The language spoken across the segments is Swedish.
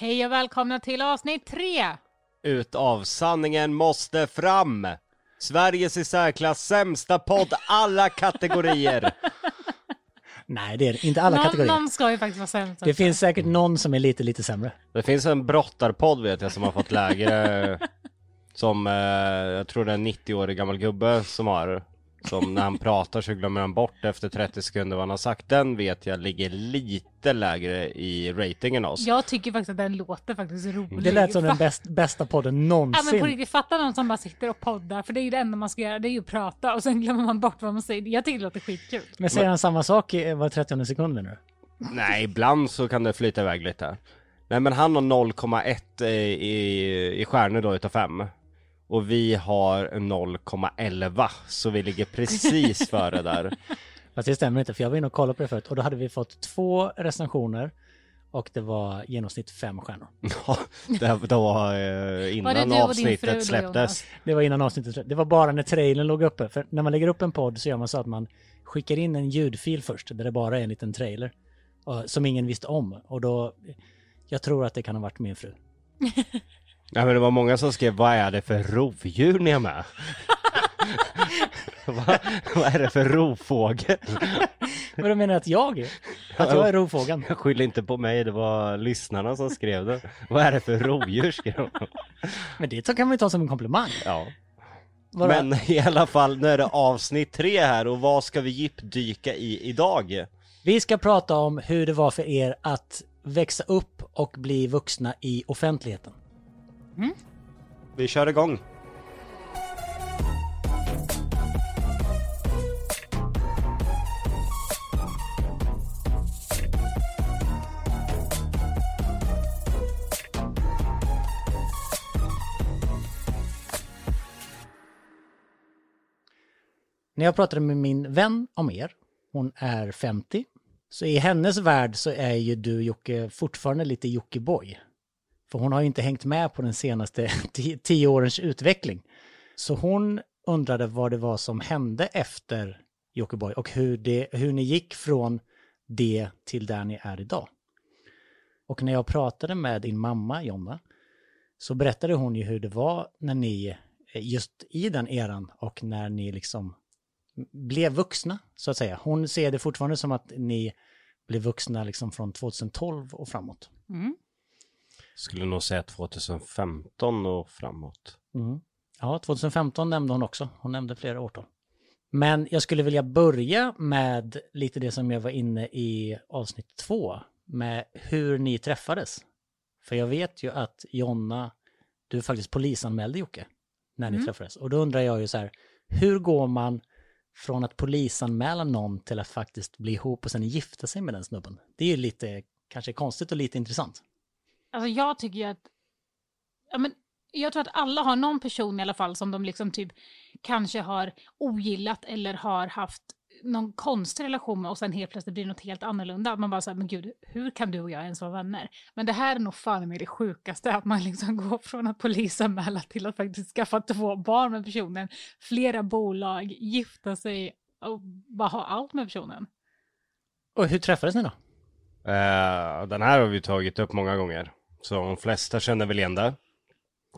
Hej och välkomna till avsnitt tre! Utav sanningen måste fram! Sveriges i särklass sämsta podd alla kategorier! Nej, det är det. inte alla någon, kategorier. någon ska ju faktiskt vara sämst. Det finns säkert någon som är lite, lite sämre. Det finns en brottarpodd vet jag som har fått lägre Som, eh, jag tror det är en 90-årig gammal gubbe som har Som när han pratar så glömmer han bort efter 30 sekunder vad han har sagt Den vet jag ligger lite lägre i ratingen oss Jag tycker faktiskt att den låter faktiskt rolig. Det lät som den bäst, bästa podden Ja men på någonsin. riktigt, fatta någon som bara sitter och poddar, för det är ju det enda man ska göra, det är ju att prata och sen glömmer man bort vad man säger. Jag tycker det låter skitkul. Men säger han samma sak i var 30 sekund nu? Nej, ibland så kan det flyta iväg lite Nej men han har 0,1 i, i, i stjärnor då utav 5 Och vi har 0,11 Så vi ligger precis före där Fast det stämmer inte, för jag var inne och kollade på det förut och då hade vi fått två recensioner och det var genomsnitt fem stjärnor. Ja, det, var eh, Var det innan fru avsnittet släpptes? Det var innan avsnittet släpptes. Det var bara när trailern låg uppe. För när man lägger upp en podd så gör man så att man skickar in en ljudfil först där det bara är en liten trailer. och- Som ingen visste om. Och då, jag tror att det kan ha varit min fru. Nej men det var många som skrev, vad är det för rovdjur ni är med? vad, vad är det för rovfågel? Men du menar att jag är? Att jag är rovfågeln? Skyll inte på mig, det var lyssnarna som skrev det. Vad är det för rovdjur skrev de. Men det kan man ju ta som en komplimang. Ja. Vadå? Men i alla fall, nu är det avsnitt tre här och vad ska vi djupdyka i idag? Vi ska prata om hur det var för er att växa upp och bli vuxna i offentligheten. Vi kör igång. När jag pratade med min vän om er, hon är 50, så i hennes värld så är ju du Jocke fortfarande lite Jockiboi. För hon har ju inte hängt med på den senaste tio årens utveckling. Så hon undrade vad det var som hände efter Jockiboi och hur, det, hur ni gick från det till där ni är idag. Och när jag pratade med din mamma Jonna så berättade hon ju hur det var när ni, eh, just i den eran och när ni liksom blev vuxna, så att säga. Hon ser det fortfarande som att ni blev vuxna liksom från 2012 och framåt. Mm. Skulle nog säga 2015 och framåt. Mm. Ja, 2015 nämnde hon också. Hon nämnde flera årtal. Men jag skulle vilja börja med lite det som jag var inne i avsnitt två, med hur ni träffades. För jag vet ju att Jonna, du faktiskt polisanmälde Jocke när ni Mm. träffades. Och då undrar jag ju så här, hur går man från att polisanmäla någon till att faktiskt bli ihop och sen gifta sig med den snubben? Det är ju lite, kanske konstigt och lite intressant. Alltså jag tycker ju att, ja men jag tror att alla har någon person i alla fall som de liksom typ kanske har ogillat eller har haft någon konstig relation med och sen helt plötsligt blir det något helt annorlunda. Att man bara säger, men gud, hur kan du och jag ens vara vänner? Men det här är nog fan med det sjukaste, att man liksom går från att polisanmäla till att faktiskt skaffa två barn med personen, flera bolag, gifta sig och bara ha allt med personen. Och hur träffades ni då? Eh, den här har vi tagit upp många gånger. Så de flesta känner väl igen det.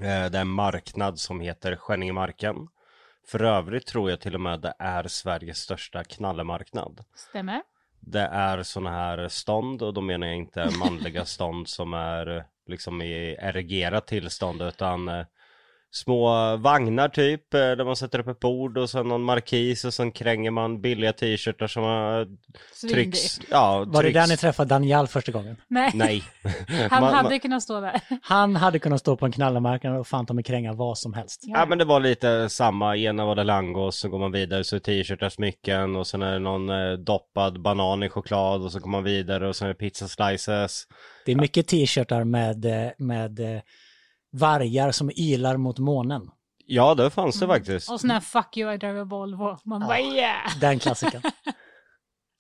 Eh, det är en marknad som heter Skänningemarken. För övrigt tror jag till och med det är Sveriges största knallemarknad. Stämmer? Det är såna här stånd och då menar jag inte manliga stånd som är liksom i erigerat tillstånd utan eh, små vagnar typ eh, där man sätter upp ett bord och sen någon markis och sen kränger man billiga t-shirtar som har trycks. Ja, Var det trycks. där ni träffade Daniel första gången? Nej, Nej. han Man- hade man- kunnat stå där. Han hade kunnat stå på en knallemarknad och fan ta mig kränga vad som helst. Ja men det var lite samma, ena var det langos, så går man vidare så är t-shirtar, smycken och sen är det någon eh, doppad banan i choklad och så går man vidare och sen är det pizza slices. Det är mycket t-shirtar med, eh, med eh, vargar som ylar mot månen. Ja det fanns det faktiskt. Och sån här fuck you I drive a Volvo. Man bara yeah! Den klassiken.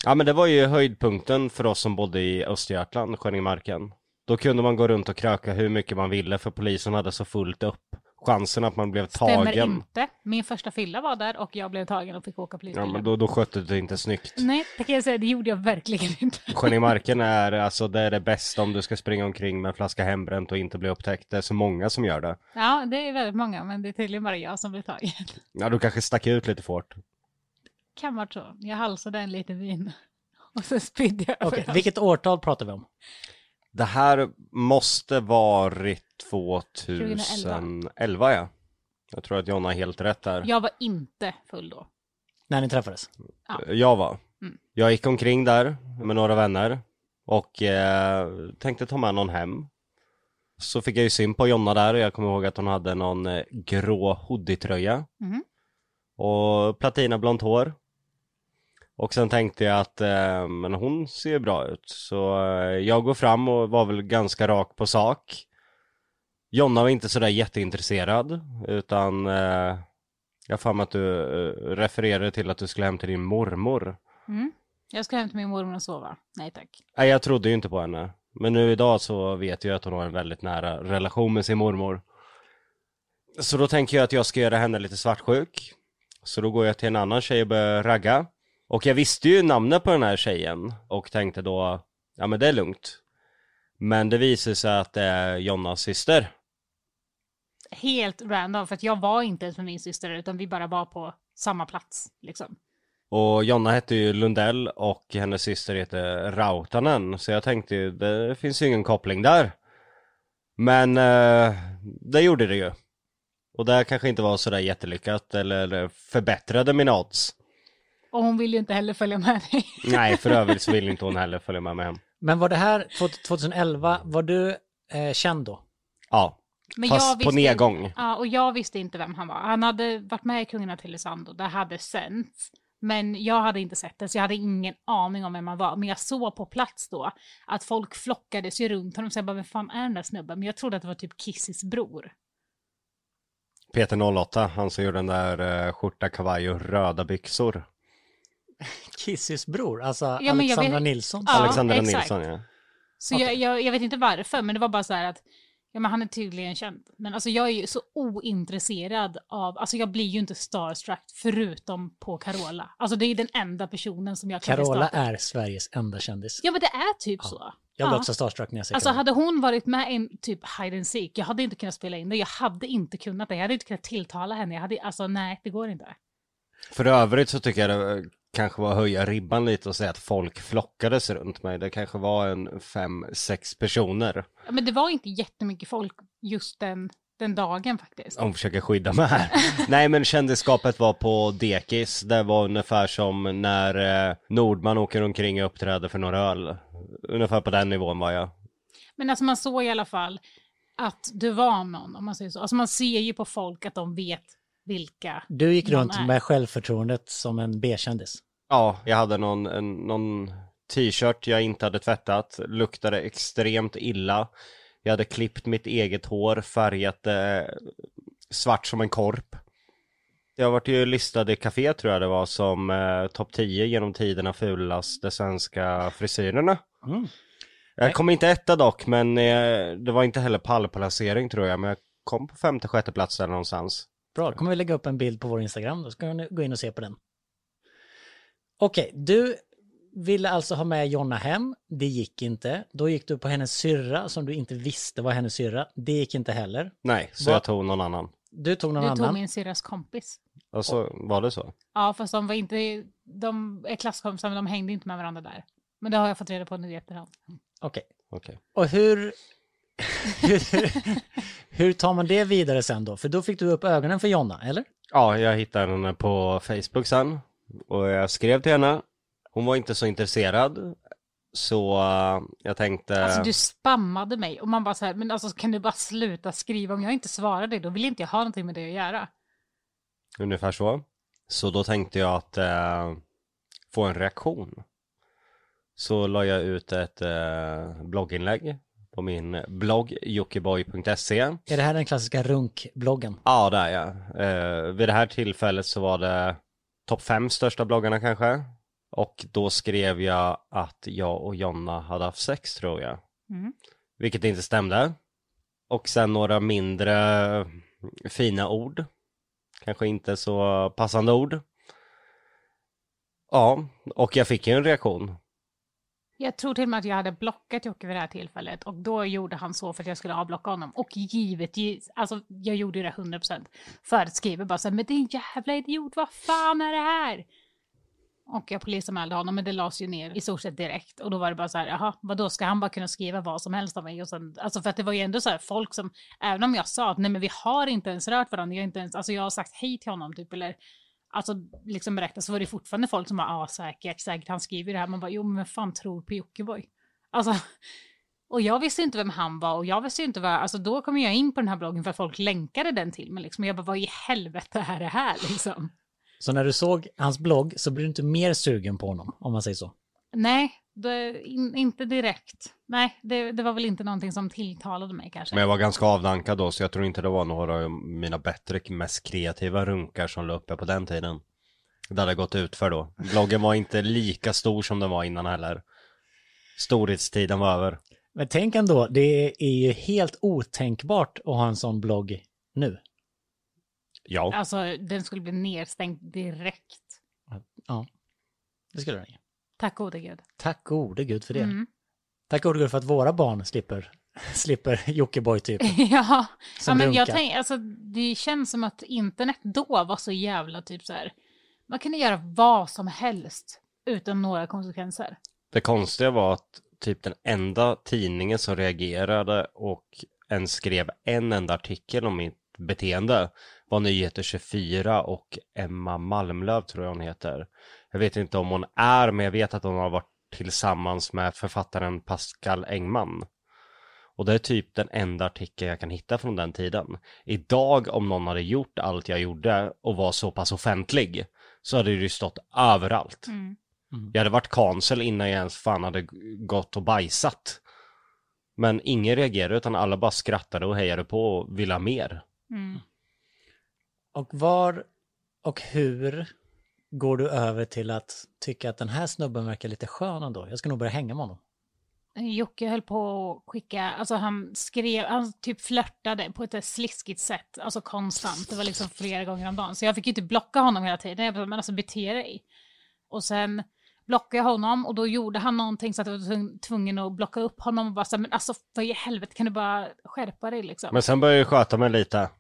Ja men det var ju höjdpunkten för oss som bodde i Östergötland, Skänningemarken. Då kunde man gå runt och kröka hur mycket man ville för polisen hade så fullt upp. Chansen att man blev Stämmer tagen. inte. Min första fylla var där och jag blev tagen och fick åka Ja, polisbilen. men då, då skötte du det inte snyggt. Nej, det kan jag säga, det gjorde jag verkligen inte. Sjön i marken är alltså det är det bästa om du ska springa omkring med en flaska hembränt och inte bli upptäckt. Det är så många som gör det. Ja, det är väldigt många, men det är tydligen bara jag som blev tagen. Ja, du kanske stack ut lite för hårt. Kan vara så. Jag halsade en liten vin. Och så spydde jag. Okej, vilket årtal pratar vi om? Det här måste varit 2011 ja. Jag tror att Jonna har helt rätt där. Jag var inte full då. När ni träffades? Ja. Jag var. Mm. Jag gick omkring där med några vänner och eh, tänkte ta med någon hem. Så fick jag ju syn på Jonna där och jag kommer ihåg att hon hade någon eh, grå hoodie-tröja. Mhm. Och platinablont hår. Och sen tänkte jag att eh, men hon ser bra ut. Så eh, jag går fram och var väl ganska rak på sak. Jonna var inte sådär jätteintresserad utan eh, jag har att du eh, refererade till att du skulle hem till din mormor. Mm. Jag ska hem till min mormor och sova. Nej tack. Nej, jag trodde ju inte på henne. Men nu idag så vet jag att hon har en väldigt nära relation med sin mormor. Så då tänker jag att jag ska göra henne lite svartsjuk. Så då går jag till en annan tjej och börjar ragga. Och jag visste ju namnet på den här tjejen och tänkte då, ja men det är lugnt. Men det visar sig att det är Jonnas syster. Helt random, för att jag var inte ens med min syster utan vi bara var på samma plats. Liksom. Och Jonna hette ju Lundell och hennes syster heter Rautanen. Så jag tänkte ju, det finns ju ingen koppling där. Men eh, det gjorde det ju. Och det kanske inte var sådär jättelyckat eller förbättrade mina odds. Och hon vill ju inte heller följa med dig. Nej, för övrigt så vill inte hon heller följa med mig hem. Men var det här 2011, var du eh, känd då? Ja, Men fast på visste- nedgång. Ja, och jag visste inte vem han var. Han hade varit med i Kungarna till Lisando, det hade sänts. Men jag hade inte sett det, så jag hade ingen aning om vem han var. Men jag såg på plats då att folk flockades ju runt honom, så jag bara, vem fan är den där snubben? Men jag trodde att det var typ Kissis bror. Peter 08, han som gjorde den där eh, skjorta, kavaj och röda byxor. Kissys bror, alltså Ja, Alexandra vet- Nilsson. Ja, Alexandra exakt. Nilsson ja. Så jag, jag, jag vet inte varför, men det var bara så här att ja, men han är tydligen känd. Men alltså jag är ju så ointresserad av, alltså jag blir ju inte starstruck förutom på Carola. Alltså det är den enda personen som jag kan Carola är Sveriges enda kändis. Ja men det är typ Ja. så. Jag blir Ja. också starstruck när jag ser Alltså Carola. hade hon varit med i en typ hide and seek, jag hade inte kunnat spela in det, jag hade inte kunnat det, jag hade inte kunnat tilltala henne, jag hade, alltså nej, det går inte. För övrigt så tycker jag det kanske var att höja ribban lite och säga att folk flockades runt mig. Det kanske var en fem, sex personer. Ja, Men det var inte jättemycket folk just den, den dagen faktiskt. Hon försöker skydda mig här. Nej men kändisskapet var på dekis. Det var ungefär som när eh, Nordman åker omkring och uppträder för några öl. Ungefär på den nivån var jag. Men alltså man såg i alla fall att du var någon, om man säger så. Alltså man ser ju på folk att de vet vilka. Du gick runt är. med självförtroendet som en B-kändis. Ja, jag hade någon, en, någon t-shirt jag inte hade tvättat. Luktade extremt illa. Jag hade klippt mitt eget hår, färgat det svart som en korp. Jag vart ju listad i Café tror jag det var som eh, topp 10 genom tiderna fulaste svenska frisyrerna. Mm. Jag kom inte etta dock, men eh, det var inte heller pallplacering tror jag, men jag kom på femte, sjätte plats där någonstans. Bra, då kommer vi lägga upp en bild på vår Instagram, då ska ni gå in och se på den. Okej, du ville alltså ha med Jonna hem, det gick inte. Då gick du på hennes syrra som du inte visste var hennes syrra, det gick inte heller. Nej, så Va? jag tog någon annan. Du tog någon Du annan. tog min syrras kompis. Och så var det så. Ja, fast de var inte, de är klasskompisar men de hängde inte med varandra där. Men det har jag fått reda på nu i efterhand. Okej, Okej. och hur, hur, hur tar man det vidare sen då? För då fick du upp ögonen för Jonna, eller? Ja, jag hittade henne på Facebook sen. Och jag skrev till henne. Hon var inte så intresserad. Så eh, jag tänkte... Alltså du spammade mig och man bara så här, men alltså kan du bara sluta skriva? Om jag inte svarar dig då vill inte jag ha någonting med det att göra. Ungefär så. Så då tänkte jag att eh, få en reaktion. Så la jag ut ett eh, blogginlägg på min blogg jockiboi.se. Är det här den klassiska runkbloggen? Ja, det är jag. Eh, vid det här tillfället så var det topp fem största bloggarna kanske. Och då skrev jag att jag och Jonna hade haft sex tror jag. Mm. Vilket inte stämde. Och sen några mindre fina ord. Kanske inte så passande ord. Ja, och jag fick ju en reaktion. Jag tror till och med att jag hade blockat Jocke vid det här tillfället och då gjorde han så för att jag skulle avblocka honom. Och givetvis, alltså jag gjorde ju det 100% för att skriva bara så här, men din jävla idiot, vad fan är det här? Och jag polisanmälde honom, men det lades ju ner i stort sett direkt. Och då var det bara så här, jaha, vadå, ska han bara kunna skriva vad som helst om mig? Och sen, alltså för att det var ju ändå så här folk som, även om jag sa att nej men vi har inte ens rört varandra, jag har inte ens, alltså jag har sagt hej till honom typ, eller alltså liksom berätta så var det fortfarande folk som bara, ja säkert, säkert, han skriver det här. Man bara, jo men vem fan tror på Jockiboi? Alltså, och jag visste inte vem han var och jag visste inte vad, alltså då kom jag in på den här bloggen för att folk länkade den till mig liksom. Och jag bara, vad i helvete är det här liksom? Så när du såg hans blogg så blev du inte mer sugen på honom, om man säger så? Nej, det, in, inte direkt. Nej, det, det, var väl inte någonting som tilltalade mig kanske. Men jag var ganska avdankad då, så jag tror inte det var några av mina bättre, mest kreativa runkar som låg uppe på den tiden. Det hade gått ut för då. Bloggen var inte lika stor som den var innan heller. Storhetstiden var över. Men tänk ändå, det är ju helt otänkbart att ha en sån blogg nu. Ja. Alltså, den skulle bli nedstängd direkt. Ja, det skulle den ju. Tack gode gud. Tack gode gud för det. Mm. Tack gode gud för att våra barn slipper, slipper Jockiboi typ. ja, Som ja men jag tänker, alltså det känns som att internet då var så jävla typ så här. Man kunde göra vad som helst utan några konsekvenser. Det konstiga var att typ den enda tidningen som reagerade och ens skrev en enda artikel om mitt beteende var Nyheter 24 och Emma Malmlöv tror jag hon heter. Jag vet inte om hon är, men jag vet att hon har varit tillsammans med författaren Pascal Engman. Och det är typ den enda artikeln jag kan hitta från den tiden. Idag om någon hade gjort allt jag gjorde och var så pass offentlig så hade det ju stått överallt. Mm. Jag hade varit kansel innan jag ens fan hade gått och bajsat. Men ingen reagerade utan alla bara skrattade och hejade på och ville ha mer. Mm. Och var och hur går du över till att tycka att den här snubben verkar lite skön ändå? Jag ska nog börja hänga med honom. Jocke höll på att skicka, alltså han skrev, han typ flörtade på ett sliskigt sätt, alltså konstant. Det var liksom flera gånger om dagen. Så jag fick ju typ blocka honom hela tiden. Jag bara, men alltså bete dig. Och sen blockade jag honom och då gjorde han någonting så att jag var tvung- tvungen att blocka upp honom och bara så här, men alltså vad i helvete kan du bara skärpa dig liksom. Men sen började jag sköta mig lite.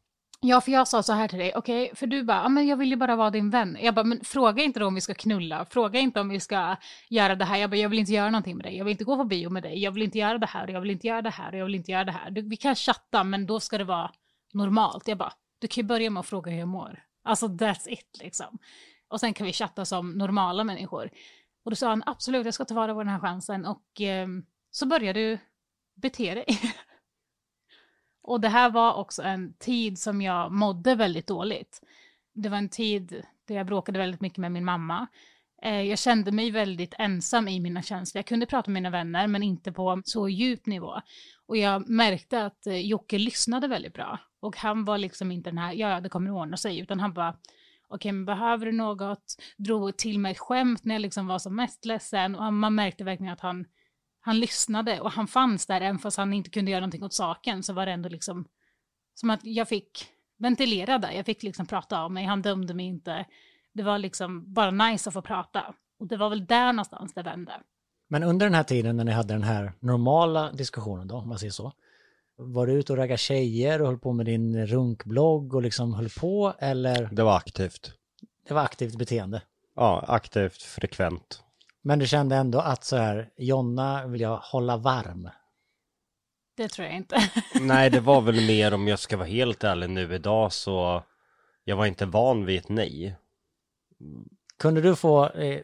Ja, för jag sa så här till dig, okej, för du bara, ja men jag vill ju bara vara din vän. Jag bara, men fråga inte då om vi ska knulla, fråga inte om vi ska göra det här. Jag bara, jag vill inte göra någonting med dig, jag vill inte gå på bio med dig, jag vill inte göra det här, jag vill inte göra det här, jag vill inte göra det här. Du, vi kan chatta, men då ska det vara normalt. Jag bara, du kan ju börja med att fråga hur jag mår. Alltså that's it liksom. Och sen kan vi chatta som normala människor. Och då sa han, absolut, jag ska ta vara på den här chansen. Och eh, så började du bete dig. Och det här var också en tid som jag mådde väldigt dåligt. Det var en tid där jag bråkade väldigt mycket med min mamma. Eh, jag kände mig väldigt ensam i mina känslor. Jag kunde prata med mina vänner, men inte på så djup nivå. Och jag märkte att eh, Jocke lyssnade väldigt bra. Och han var liksom inte den här, ja, det kommer ordna sig, utan han bara, okej, men behöver du något? Drog till mig ett skämt när jag liksom var som mest ledsen. Och man märkte verkligen att han, han lyssnade och han fanns där, även fast han inte kunde göra någonting åt saken, så var det ändå liksom som att jag fick ventilera där. Jag fick liksom prata av mig, han dömde mig inte. Det var liksom bara nice att få prata. Och det var väl där någonstans det vände. Men under den här tiden när ni hade den här normala diskussionen då, om man säger så. Var du ute och raggade tjejer och höll på med din runkblogg och liksom höll på eller Det var aktivt. det var aktivt beteende? Ja, aktivt, frekvent. Men du kände ändå att så här, Jonna vill jag hålla varm. Det tror jag inte. Nej, det var väl mer om jag ska vara helt ärlig nu idag så jag var inte van vid ett nej. Kunde du få eh,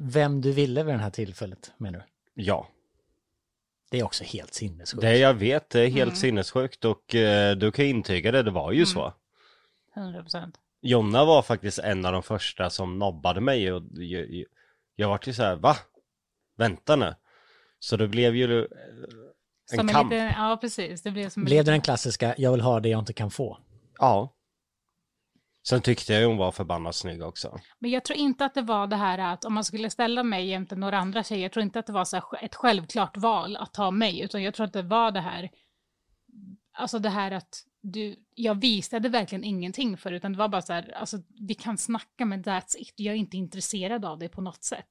vem du ville vid det här tillfället, menar du? Ja, Det är också helt sinnessjukt. det jag vet det är helt Mm. sinnessjukt och eh, du kan intyga det, det var ju Mm. så. 100 procent. Jonna var faktiskt en av de första som nobbade mig och jag, jag, jag var ju så här, va? Vänta nu. Så det blev ju eh, en Som en kamp. liten, ja, precis. Det blev som en Blev det liten- den klassiska, jag vill ha det jag inte kan få? Ja. Sen tyckte jag hon var förbannat snygg också. Men jag tror inte att det var det här att om man skulle ställa mig jämte några andra tjejer, jag tror inte att det var så ett självklart val att ta mig, utan jag tror att det var det här alltså det här att du, jag visade verkligen ingenting för utan det var bara så här, alltså vi kan snacka men that's it, jag är inte intresserad av det på något sätt.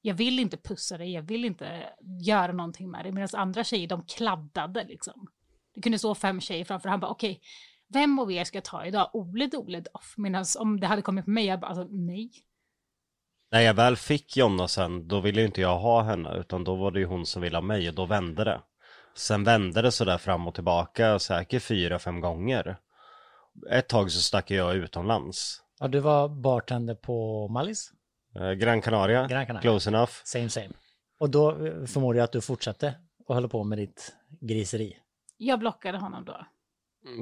Jag vill inte pussa dig, jag vill inte göra någonting med dig, medan andra tjejer de kladdade liksom. Det kunde stå fem tjejer framför, han bara okej, okay, vem av er ska jag ta idag? Ole Dole Doff? Medan om det hade kommit på mig, jag bara alltså nej. När jag väl fick Jonna sen, då ville inte jag ha henne, utan då var det ju hon som ville ha mig och då vände det. Sen vände det sådär fram och tillbaka säkert fyra, fem gånger. Ett tag så stack jag utomlands. Ja, du var bartender på Mallis? Eh, Gran Canaria, Gran Canaria. close enough. Same same. Och då eh, förmodar jag att du fortsatte och höll på med ditt griseri. Jag blockade honom då.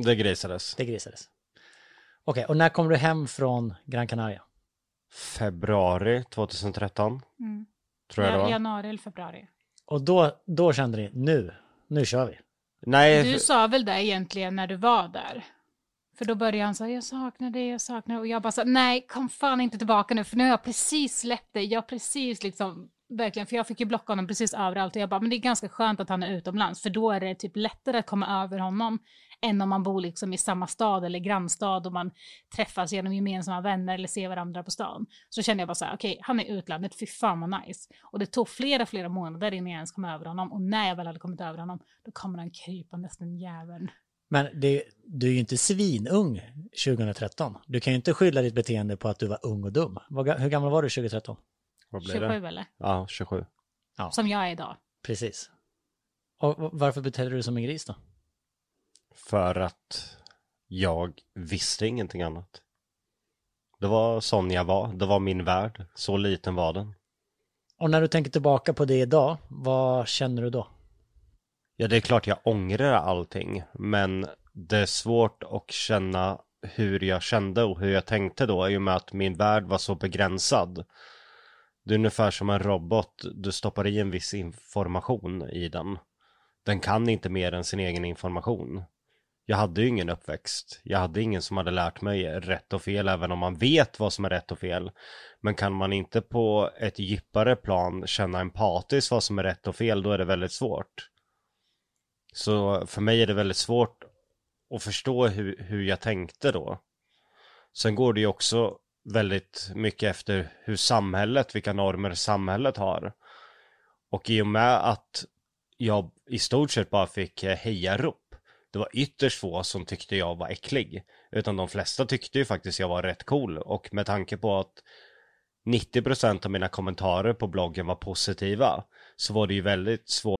Det grisades. Det grisades. Okej, och när kom du hem från Gran Canaria? Februari 2013. Mm. Tror jag det var. Januari eller februari. Och då, då kände ni, nu, nu kör vi. Nej, Du sa väl det egentligen när du var där? För då började han säga jag saknar dig, jag saknar dig. Och jag bara sa nej, kom fan inte tillbaka nu, för nu har jag precis släppt dig. Jag har precis liksom, verkligen, för jag fick ju blocka honom precis överallt. Och jag bara, men det är ganska skönt att han är utomlands, för då är det typ lättare att komma över honom än om man bor liksom i samma stad eller grannstad och man träffas genom gemensamma vänner eller ser varandra på stan. Så kände jag bara så här, okej, han är i utlandet, fy fan vad nice. Och det tog flera, flera månader innan jag ens kom över honom. Och när jag väl hade kommit över honom, då kommer han krypandes den jäveln. Men det, du är ju inte svinung 2013. Du kan ju inte skylla ditt beteende på att du var ung och dum. Hur gammal var du 2013? Vad blir 27 det? eller? Ja, 27. Som jag är idag. Precis. Och varför betedde du dig som en gris då? För att jag visste ingenting annat. Det var sån jag var, det var min värld. Så liten var den. Och när du tänker tillbaka på det idag, vad känner du då? Ja, det är klart jag ångrar allting, men det är svårt att känna hur jag kände och hur jag tänkte då i och med att min värld var så begränsad. Det är ungefär som en robot, du stoppar i en viss information i den. Den kan inte mer än sin egen information. Jag hade ju ingen uppväxt. Jag hade ingen som hade lärt mig rätt och fel, även om man vet vad som är rätt och fel. Men kan man inte på ett djupare plan känna empatiskt vad som är rätt och fel, då är det väldigt svårt. Så för mig är det väldigt svårt att förstå hur, hur jag tänkte då. Sen går det ju också väldigt mycket efter hur samhället, vilka normer samhället har. Och i och med att jag i stort sett bara fick eh, hejarop. Det var ytterst få som tyckte jag var äcklig. Utan de flesta tyckte ju faktiskt jag var rätt cool. Och med tanke på att 90% av mina kommentarer på bloggen var positiva. Så var det ju väldigt svårt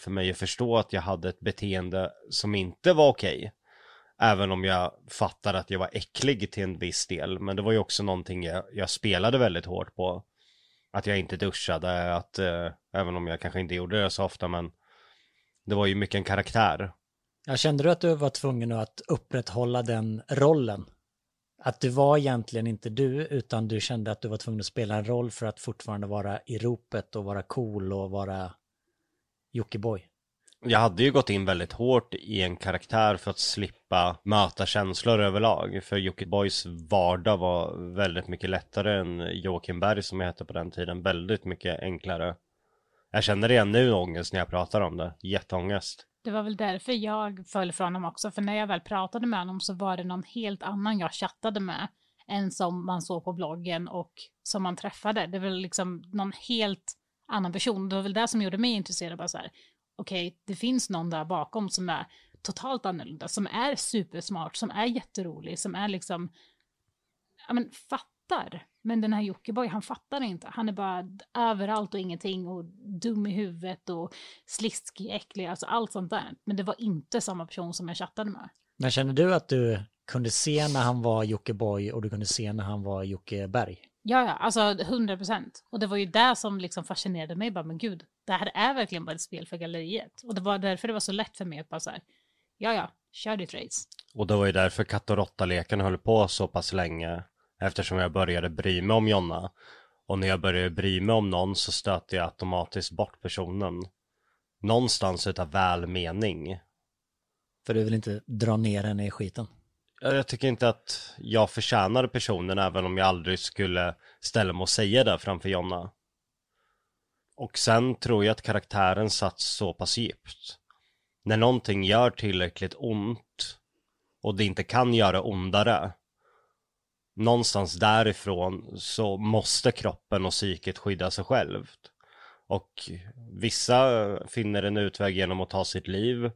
för mig att förstå att jag hade ett beteende som inte var okej. Även om jag fattade att jag var äcklig till en viss del. Men det var ju också någonting jag, jag spelade väldigt hårt på. Att jag inte duschade, att eh, även om jag kanske inte gjorde det så ofta men det var ju mycket en karaktär. Jag kände du att du var tvungen att upprätthålla den rollen? Att du var egentligen inte du, utan du kände att du var tvungen att spela en roll för att fortfarande vara i ropet och vara cool och vara Jockiboi. Jag hade ju gått in väldigt hårt i en karaktär för att slippa möta känslor överlag. För Jockibois vardag var väldigt mycket lättare än Joakim Berg som jag hette på den tiden. Väldigt mycket enklare. Jag känner igen nu ångest när jag pratar om det. Jätteångest. Det var väl därför jag föll från honom också, för när jag väl pratade med honom så var det någon helt annan jag chattade med än som man såg på bloggen och som man träffade. Det var liksom någon helt annan person. Det var väl det som gjorde mig intresserad. Bara så här, okej, det finns någon där bakom som är totalt annorlunda, som är supersmart, som är jätterolig, som är liksom, ja men fattar. Men den här Jockiboi, han fattar inte. Han är bara överallt och ingenting och dum i huvudet och sliskig, äcklig, alltså allt sånt där. Men det var inte samma person som jag chattade med. Men känner du att du kunde se när han var Jockiboi och du kunde se när han var Jocke Berg? Ja, ja, alltså 100 procent. Och det var ju det som liksom fascinerade mig. Bara, men gud, det här är verkligen bara ett spel för galleriet. Och det var därför det var så lätt för mig att bara så här, ja, ja, kör ditt race. Och det var ju därför katt och råtta-leken höll på så pass länge. Eftersom jag började bry mig om Jonna. Och när jag började bry mig om någon så stötte jag automatiskt bort personen. Någonstans utav välmening. För du vill inte dra ner henne i skiten. Jag tycker inte att jag förtjänar personen även om jag aldrig skulle ställa mig och säga det framför Jonna. Och sen tror jag att karaktären satt så pass djupt. När någonting gör tillräckligt ont och det inte kan göra ondare. Någonstans därifrån så måste kroppen och psyket skydda sig självt. Och vissa finner en utväg genom att ta sitt liv.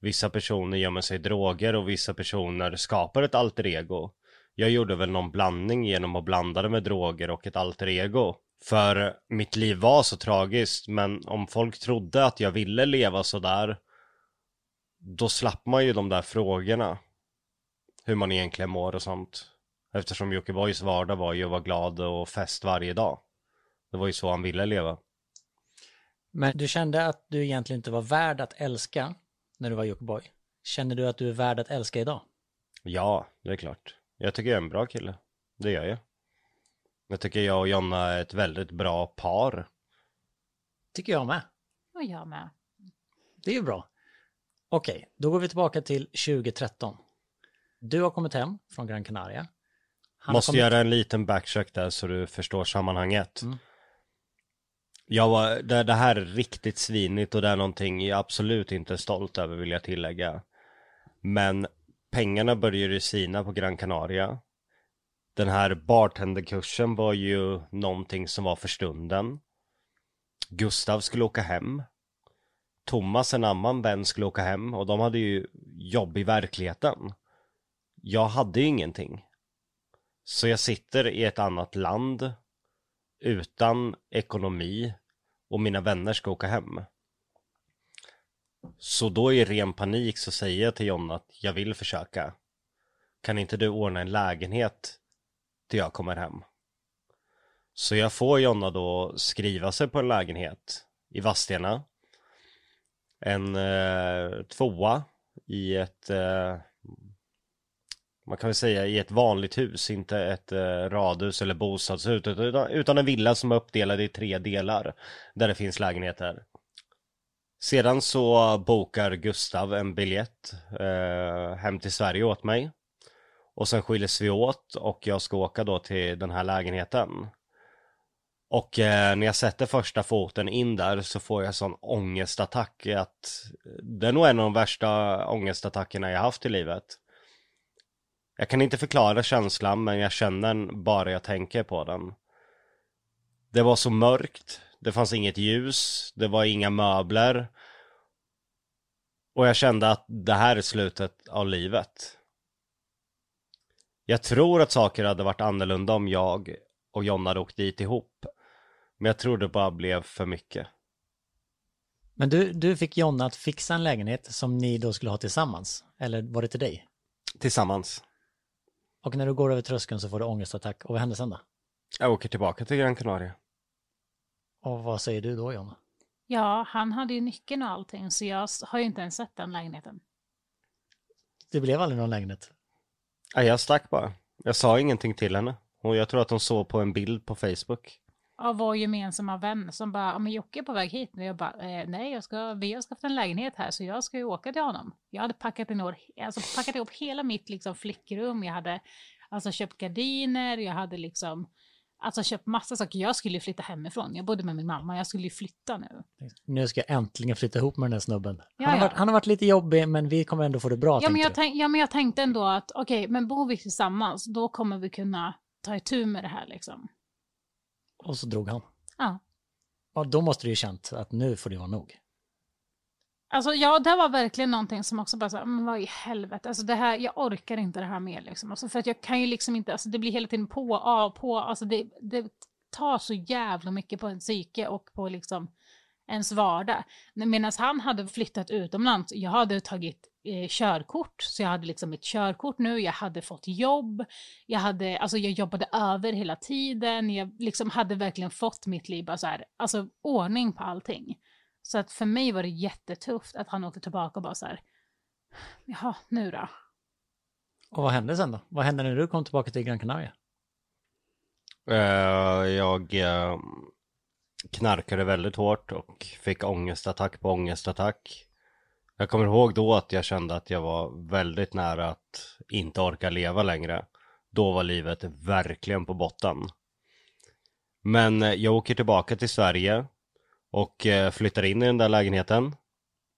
Vissa personer gömmer sig i droger och vissa personer skapar ett alter ego. Jag gjorde väl någon blandning genom att blanda det med droger och ett alter ego. För mitt liv var så tragiskt, men om folk trodde att jag ville leva sådär då slapp man ju de där frågorna. Hur man egentligen mår och sånt. Eftersom Jockibois vardag var ju att vara glad och fest varje dag. Det var ju så han ville leva. Men du kände att du egentligen inte var värd att älska när du var Jockiboi. Känner du att du är värd att älska idag? Ja, det är klart. Jag tycker jag är en bra kille. Det gör jag. Jag tycker jag och Jonna är ett väldigt bra par. Tycker jag med. Och jag med. Det är ju bra. Okej, då går vi tillbaka till 2013. Du har kommit hem från Gran Canaria. Han har Måste kommit... göra en liten backtrack där så du förstår sammanhanget. Mm. Jag var, det, det här är riktigt svinigt och det är någonting jag absolut inte är stolt över vill jag tillägga. Men pengarna började ju sina på Gran Canaria. Den här bartenderkursen var ju någonting som var för stunden. Gustav skulle åka hem. Thomas, en annan vän, skulle åka hem och de hade ju jobb i verkligheten. Jag hade ju ingenting. Så jag sitter i ett annat land utan ekonomi och mina vänner ska åka hem. Så då i ren panik så säger jag till Jonna att jag vill försöka. Kan inte du ordna en lägenhet till jag kommer hem? Så jag får Jonna då skriva sig på en lägenhet i Vadstena. En eh, tvåa i ett eh, man kan väl säga i ett vanligt hus, inte ett eh, radhus eller bostadshus, utan, utan en villa som är uppdelad i tre delar, där det finns lägenheter. Sedan så bokar Gustav en biljett eh, hem till Sverige åt mig. Och sen skiljs vi åt och jag ska åka då till den här lägenheten. Och eh, när jag sätter första foten in där så får jag sån ångestattack att eh, det är nog en av de värsta ångestattackerna jag haft i livet. Jag kan inte förklara känslan men jag känner den bara jag tänker på den. Det var så mörkt, det fanns inget ljus, det var inga möbler. Och jag kände att det här är slutet av livet. Jag tror att saker hade varit annorlunda om jag och Jonna hade åkt dit ihop. Men jag tror det bara blev för mycket. Men du, du fick Jonna att fixa en lägenhet som ni då skulle ha tillsammans? Eller var det till dig? Tillsammans. Och när du går över tröskeln så får du ångestattack. Och vad händer sen då? Jag åker tillbaka till Gran Canaria. Och vad säger du då Jonna? Ja, han hade ju nyckeln och allting, så jag har ju inte ens sett den lägenheten. Det blev aldrig någon lägenhet. Ja, jag stack bara. Jag sa ingenting till henne. Och jag tror att hon såg på en bild på Facebook. Av vår gemensamma vän som bara, men Jocke är på väg hit. Och jag bara, eh, nej, jag ska, vi har skaffat en lägenhet här så jag ska ju åka till honom. Jag hade packat, en år, alltså, packat ihop hela mitt liksom, flickrum. Jag hade alltså, köpt gardiner, jag hade liksom Alltså köpt massa saker. Jag skulle ju flytta hemifrån. Jag bodde med min mamma. Jag skulle ju flytta nu. Nu ska jag äntligen flytta ihop med den här snubben. Ja, han, har ja. varit, han har varit lite jobbig men vi kommer ändå få det bra Ja men, jag tänk, ja, men jag tänkte ändå att okej, men bor vi tillsammans, då kommer vi kunna ta itu med det här liksom. Och så drog han. Ja. Och då måste du ju känt att nu får det vara nog. Alltså ja, det var verkligen någonting som också bara så här, men vad i helvete, alltså det här, jag orkar inte det här mer liksom. Alltså för att jag kan ju liksom inte, alltså det blir hela tiden på, av, på, alltså det, det tar så jävla mycket på en psyke och på liksom ens vardag. Medan han hade flyttat utomlands, jag hade tagit eh, körkort. Så jag hade liksom mitt körkort nu, jag hade fått jobb, jag, hade, alltså jag jobbade över hela tiden, jag liksom hade verkligen fått mitt liv, bara så här, alltså ordning på allting. Så att för mig var det jättetufft att han åkte tillbaka och bara så här, jaha, nu då? Och vad hände sen då? Vad hände när du kom tillbaka till Gran Canaria? Eh, jag eh, knarkade väldigt hårt och fick ångestattack på ångestattack. Jag kommer ihåg då att jag kände att jag var väldigt nära att inte orka leva längre. Då var livet verkligen på botten. Men eh, jag åker tillbaka till Sverige och eh, flyttar in i den där lägenheten.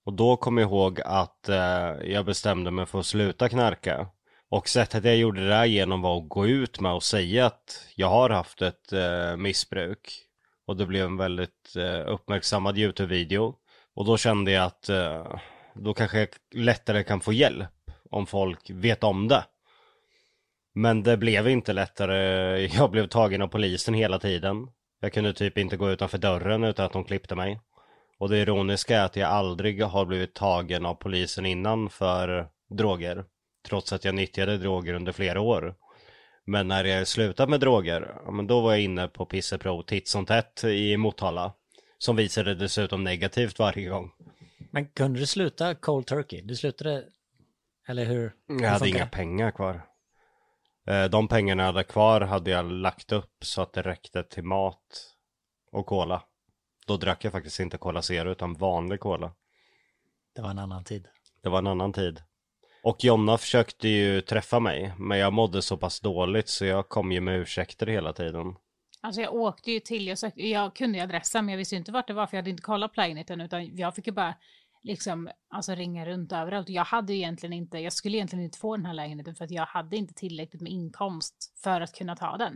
Och då kommer jag ihåg att eh, jag bestämde mig för att sluta knarka. Och sättet jag gjorde det där genom var att gå ut med och säga att jag har haft ett missbruk. Och det blev en väldigt uppmärksammad YouTube-video. Och då kände jag att då kanske jag lättare kan få hjälp om folk vet om det. Men det blev inte lättare. Jag blev tagen av polisen hela tiden. Jag kunde typ inte gå utanför dörren utan att de klippte mig. Och det ironiska är att jag aldrig har blivit tagen av polisen innan för droger. Trots att jag nyttjade droger under flera år. Men när jag slutade med droger, men då var jag inne på pisseprov titt som tätt i Motala. Som visade dessutom negativt varje gång. Men kunde du sluta cold turkey? Du slutade, eller hur? hur Jag hade inga pengar kvar. Eh, De pengarna jag hade kvar hade jag lagt upp så att det räckte till mat och cola. Då drack jag faktiskt inte Cola Zero utan vanlig cola. Det var en annan tid. Det var en annan tid. Och Jonna försökte ju träffa mig, men jag mådde så pass dåligt så jag kom ju med ursäkter hela tiden. Alltså jag åkte ju till, jag, sökte, jag kunde ju adressen men jag visste inte vart det var för jag hade inte kollat på lägenheten utan jag fick ju bara liksom alltså ringa runt överallt. Jag hade egentligen inte, jag skulle egentligen inte få den här lägenheten för att jag hade inte tillräckligt med inkomst för att kunna ta den.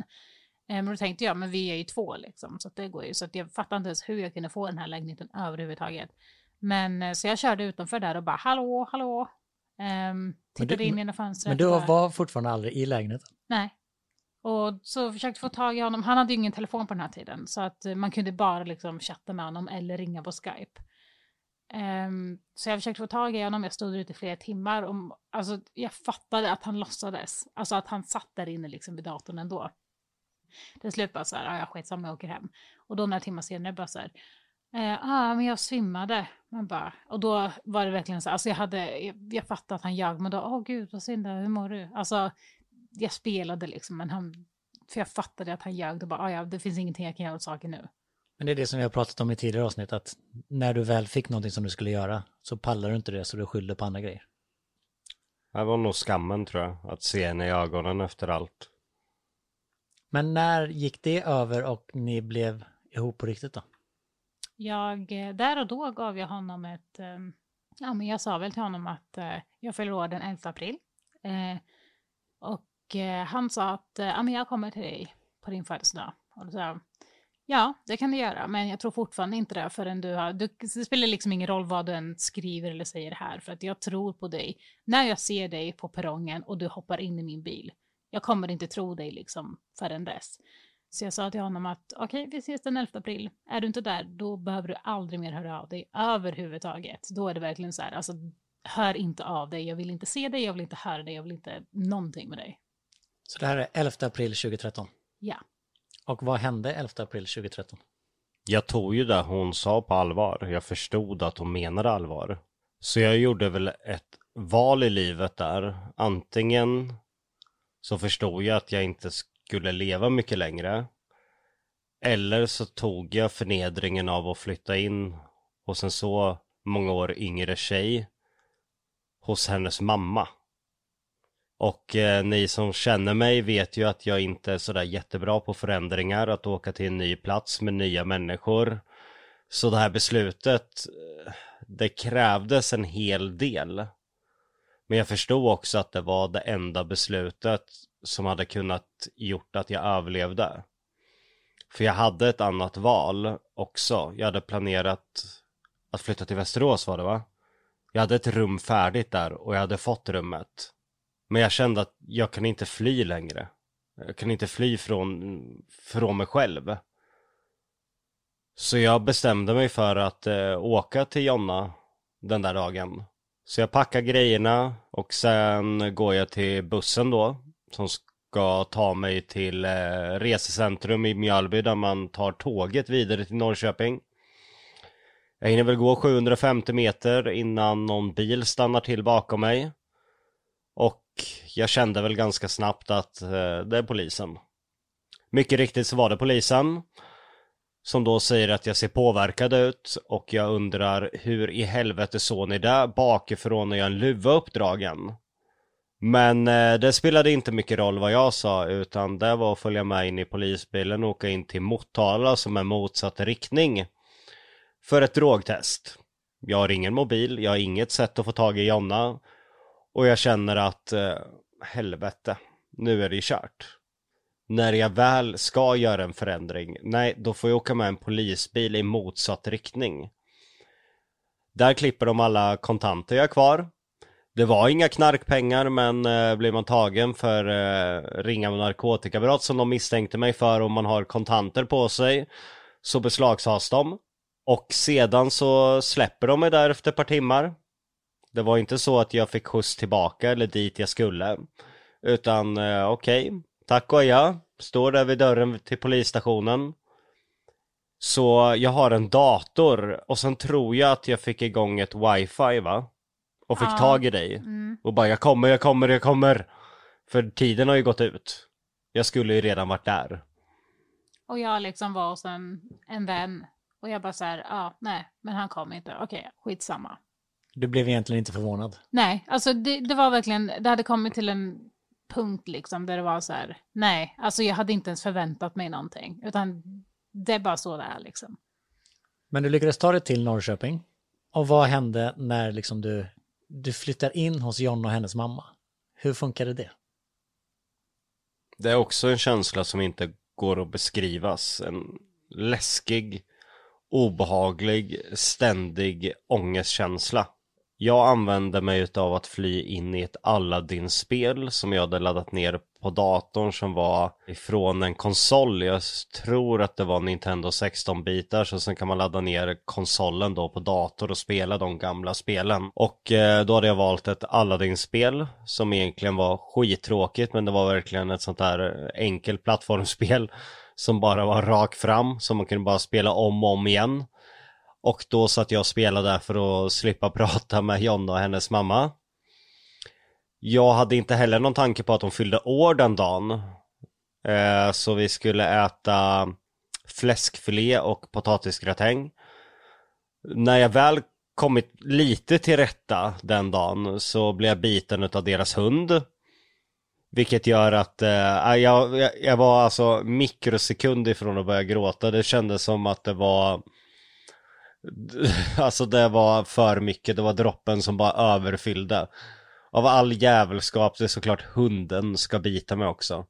Eh, Men då tänkte jag, men vi är ju två liksom, så att det går ju. Så att jag fattade inte ens hur jag kunde få den här lägenheten överhuvudtaget. Men eh, så jag körde utanför där och bara, hallå, hallå. Um, tittade du- in genom fönstret. Men du bara- var fortfarande aldrig i lägenheten? Nej. Och så försökte få tag i honom. Han hade ju ingen telefon på den här tiden. Så att eh, man kunde bara liksom chatta med honom eller ringa på Skype. Um, så jag försökte få tag i honom. Jag stod ute i flera timmar. Och, alltså, jag fattade att han låtsades. Alltså att han satt där inne liksom vid datorn ändå. Till slut bara så här, "Ah, ja skitsamma jag åker hem. Och då några timmar senare bara så här, eh, ah men jag svimmade. Man bara, och då var det verkligen så, alltså jag hade, jag, jag fattade att han ljög, men då, åh gud vad synd, hur mår du? Alltså jag spelade liksom, men han, för jag fattade att han ljög, då bara, ah, ja det finns ingenting jag kan göra åt saken nu. Men det är det som vi har pratat om i tidigare avsnitt, att när du väl fick någonting som du skulle göra så pallar du inte det så du skyller på andra grejer. Det var nog skammen tror jag, att se henne i ögonen efter allt. Men när gick det över och ni blev ihop på riktigt då? Jag, eh, där och då gav jag honom ett, eh, ja men jag sa väl till honom att eh, jag fyller år den 11 april. Och han sa att, ja men jag kommer till dig på din födelsedag. Och då sa jag, ja det kan du göra, men jag tror fortfarande inte det förrän du har, du, det spelar liksom ingen roll vad du än skriver eller säger här, för att jag tror på dig. När jag ser dig på perrongen och du hoppar in i min bil, jag kommer inte tro dig liksom förrän dess. Så jag sa till honom att okej, vi ses den 11 april. Är du inte där, då behöver du aldrig mer höra av dig överhuvudtaget. Då är det verkligen så här, alltså hör inte av dig, jag vill inte se dig, jag vill inte höra dig, jag vill inte någonting med dig. Så det här är 11 april 2013. Ja. Och vad hände 11 april 2013? Jag tog ju det hon sa på allvar. Jag förstod att hon menade allvar. Så jag gjorde väl ett val i livet där. Antingen så förstod jag att jag inte skulle leva mycket längre. Eller så tog jag förnedringen av att flytta in hos en så många år yngre tjej hos hennes mamma. Och eh, ni som känner mig vet ju att jag inte är sådär jättebra på förändringar, att åka till en ny plats med nya människor. Så det här beslutet, eh, det krävdes en hel del. Men jag förstod också att det var det enda beslutet som hade kunnat gjort att jag överlevde. För jag hade ett annat val också. Jag hade planerat att flytta till Västerås var det va? Jag hade ett rum färdigt där och jag hade fått rummet. Men jag kände att jag kan inte fly längre. Jag kan inte fly från, från mig själv. Så jag bestämde mig för att eh, åka till Jonna den där dagen. Så jag packar grejerna och sen går jag till bussen då. Som ska ta mig till eh, resecentrum i Mjölby där man tar tåget vidare till Norrköping. Jag hinner väl gå 750 meter innan någon bil stannar till bakom mig. Och jag kände väl ganska snabbt att eh, det är polisen. Mycket riktigt så var det polisen. Som då säger att jag ser påverkad ut och jag undrar hur i helvete såg ni det? Bakifrån när jag en luva uppdragen. Men eh, det spelade inte mycket roll vad jag sa utan det var att följa med in i polisbilen och åka in till Motala som är motsatt riktning. För ett drogtest. Jag har ingen mobil, jag har inget sätt att få tag i Jonna. Och jag känner att eh, helvete, nu är det kört. När jag väl ska göra en förändring, nej då får jag åka med en polisbil i motsatt riktning. Där klipper de alla kontanter jag har kvar. Det var inga knarkpengar men eh, blir man tagen för eh, ringa med narkotikabrott som de misstänkte mig för om man har kontanter på sig så beslagtas de. Och sedan så släpper de mig där efter ett par timmar. Det var inte så att jag fick skjuts tillbaka eller dit jag skulle. Utan eh, okej, okay. tack och ja. Står där vid dörren till polisstationen. Så jag har en dator och sen tror jag att jag fick igång ett wifi va? Och fick Ja. tag i dig. Mm. Och bara jag kommer, jag kommer, jag kommer. För tiden har ju gått ut. Jag skulle ju redan varit där. Och jag liksom var hos en, en vän. Och jag bara så här, ja, nej, men han kom inte. Okej, skitsamma. Du blev egentligen inte förvånad. Nej, alltså det, det var verkligen, det hade kommit till en punkt liksom där det var så här, nej, alltså jag hade inte ens förväntat mig någonting. Utan det är bara så det är liksom. Men du lyckades ta dig till Norrköping. Och vad hände när liksom du, du flyttar in hos John och hennes mamma? Hur funkade det? Det är också en känsla som inte går att beskrivas. En läskig, obehaglig, ständig ångestkänsla. Jag använde mig av att fly in i ett Aladdin-spel som jag hade laddat ner på datorn som var ifrån en konsol. Jag tror att det var Nintendo 16-bitar så sen kan man ladda ner konsolen då på dator och spela de gamla spelen. Och eh, då hade jag valt ett Aladdin-spel som egentligen var skittråkigt men det var verkligen ett sånt där enkelt plattformsspel som bara var rakt fram som man kunde bara spela om och om igen. Och då satt jag och spelade där för att slippa prata med Jonna och hennes mamma. Jag hade inte heller någon tanke på att de fyllde år den dagen. Eh, så vi skulle äta fläskfilé och potatisgratäng. När jag väl kommit lite till rätta den dagen så blev jag biten av deras hund. Vilket gör att eh, jag, jag, jag var alltså mikrosekund ifrån att börja gråta. Det kändes som att det var Alltså det var för mycket, det var droppen som bara överfyllde. Av all jävelskap, det är såklart hunden ska bita mig också.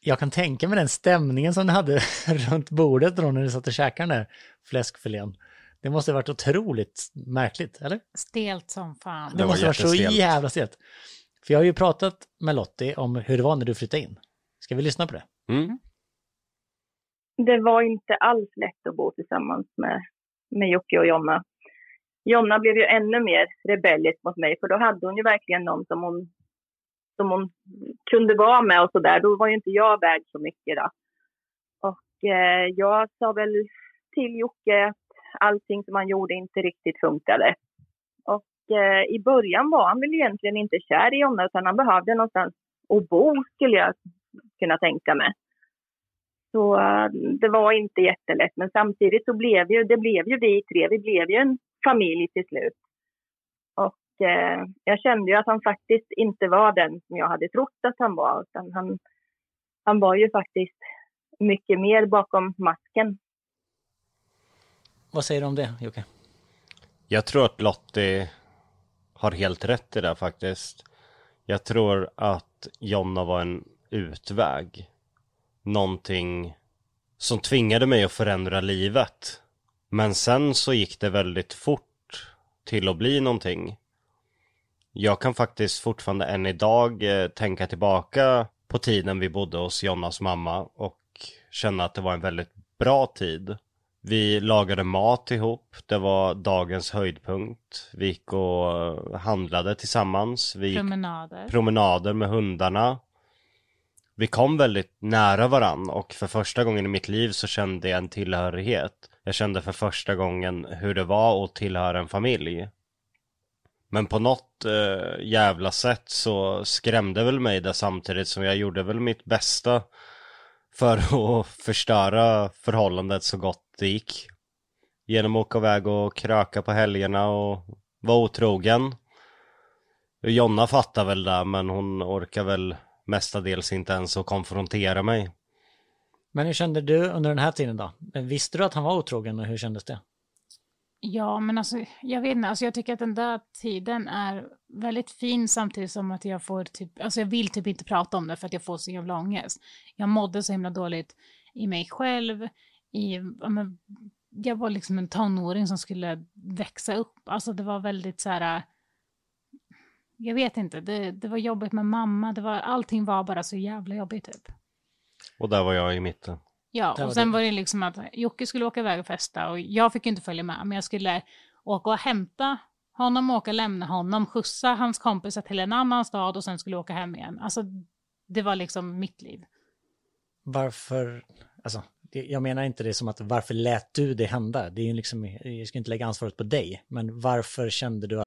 Jag kan tänka mig den stämningen som du hade runt bordet då när du satt och käkade den där fläskfilén. Det måste ha varit otroligt märkligt, eller? Stelt som fan. Det, Det måste ha varit så jävla stelt. För jag har ju pratat med Lottie om hur det var när du flyttade in. Ska vi lyssna på det? Mm det var inte alls lätt att bo tillsammans med, med Jocke och Jonna. Jonna blev ju ännu mer rebellisk mot mig, för då hade hon ju verkligen någon som hon, som hon kunde vara med och sådär. Då var ju inte jag värd så mycket då. Och eh, jag sa väl till Jocke att allting som han gjorde inte riktigt funkade. Och eh, i början var han väl egentligen inte kär i Jonna, utan han behövde någonstans att bo, skulle jag kunna tänka mig. Så eh, det var inte jättelätt, men samtidigt så blev ju, det blev ju vi tre, vi blev ju en familj till slut. Och eh, jag kände ju att han faktiskt inte var den som jag hade trott att han var, utan han, han var ju faktiskt mycket mer bakom masken. Vad säger du om det, Jocke? Jag tror att Lottie har helt rätt i det faktiskt. Jag tror att Jonna var en utväg. Någonting som tvingade mig att förändra livet. Men sen så gick det väldigt fort till att bli någonting. Jag kan faktiskt fortfarande än idag eh, tänka tillbaka på tiden vi bodde hos Jonnas mamma och känna att det var en väldigt bra tid. Vi lagade mat ihop, det var dagens höjdpunkt. Vi gick och handlade tillsammans. Vi Promenader. promenader med hundarna. Vi kom väldigt nära varann och för första gången i mitt liv så kände jag en tillhörighet. Jag kände för första gången hur det var att tillhöra en familj. Men på något eh, jävla sätt så skrämde väl mig det samtidigt som jag gjorde väl mitt bästa för att förstöra förhållandet så gott det gick. Genom att åka iväg och kröka på helgerna och vara otrogen. Jonna fattar väl det men hon orkar väl mestadels inte ens att konfrontera mig. Men hur kände du under den här tiden då? Visste du att han var otrogen och hur kändes det? Ja, men alltså, jag vet inte, alltså jag tycker att den där tiden är väldigt fin samtidigt som att jag får typ, alltså jag vill typ inte prata om det för att jag får så jävla ångest. Jag mådde så himla dåligt i mig själv, i, ja, men, jag var liksom en tonåring som skulle växa upp, alltså det var väldigt så här, jag vet inte, det, det var jobbigt med mamma, det var, allting var bara så jävla jobbigt typ. Och där var jag i mitten. Ja, Där var och sen det. var det liksom att Jocke skulle åka iväg och festa och jag fick inte följa med, men jag skulle åka och hämta honom, åka och lämna honom, skjutsa hans kompisar till en annan stad och sen skulle åka hem igen. Alltså, det var liksom mitt liv. Varför, alltså, jag menar inte det som att varför lät du det hända? Det är ju liksom, jag ska inte lägga ansvaret på dig, men varför kände du att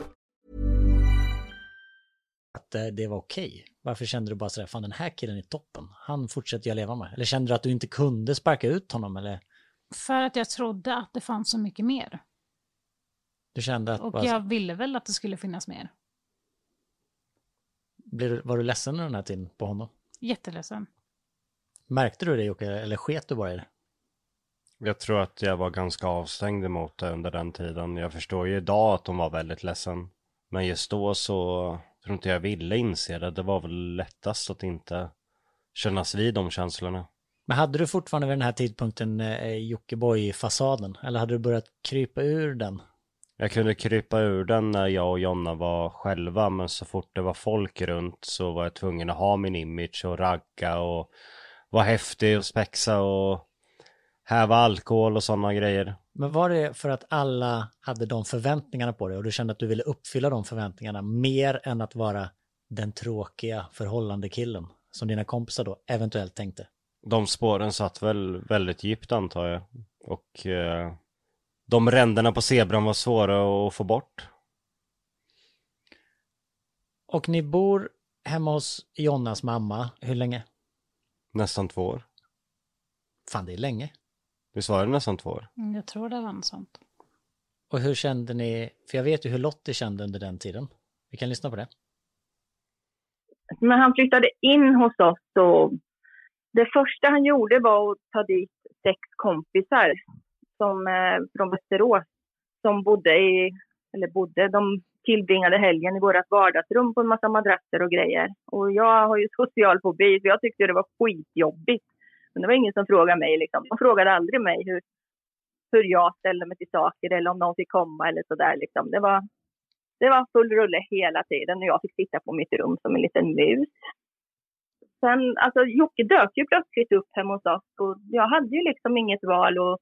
att eh, det var okej? Varför kände du bara sådär, fan den här killen är toppen, han fortsätter jag leva med? Eller kände du att du inte kunde sparka ut honom eller? För att jag trodde att det fanns så mycket mer. Du kände att, Och bara, jag ville väl att det skulle finnas mer. blev, du- var du ledsen under den här tiden på honom? Jätteledsen. Märkte du det Jocke, eller sket du bara i det? Jag tror att jag var ganska avstängd emot det under den tiden. Jag förstår ju idag att de var väldigt ledsen. Men just då så tror inte jag ville inse det. Det var väl lättast att inte kännas vid de känslorna. Men hade du fortfarande vid den här tidpunkten eh, Jockiboi-fasaden? Eller hade du börjat krypa ur den? Jag kunde krypa ur den när jag och Jonna var själva men så fort det var folk runt så var jag tvungen att ha min image och ragga och vara häftig och spexa och häva alkohol och sådana grejer. Men var det för att alla hade de förväntningarna på dig och du kände att du ville uppfylla de förväntningarna mer än att vara den tråkiga förhållande killen som dina kompisar då eventuellt tänkte? De spåren satt väl väldigt djupt antar jag. Och eh, de ränderna på zebran var svåra att få bort. Och ni bor hemma hos Jonnas mamma, hur länge? Nästan två år. Fan, det är länge. Visst var det nästan två år? Mm, Jag tror det var något sånt. Och hur kände ni, för jag vet ju hur Lottie kände under den tiden. Vi kan lyssna på det. När han flyttade in hos oss så det första han gjorde var att ta dit sex kompisar som, eh, från Västerås som bodde i, eller bodde, de tillbringade helgen i vårt vardagsrum på en massa madrasser och grejer. Och jag har ju social fobi så jag tyckte det var skitjobbigt. Men det var ingen som frågade mig liksom. De frågade aldrig mig hur, hur jag ställde mig till saker eller om någon fick komma eller sådär liksom. Det var, det var full rulle hela tiden och jag fick sitta på mitt rum som en liten mus. Sen, alltså Jocke dök ju plötsligt upp hemma hos oss och jag hade ju liksom inget val att,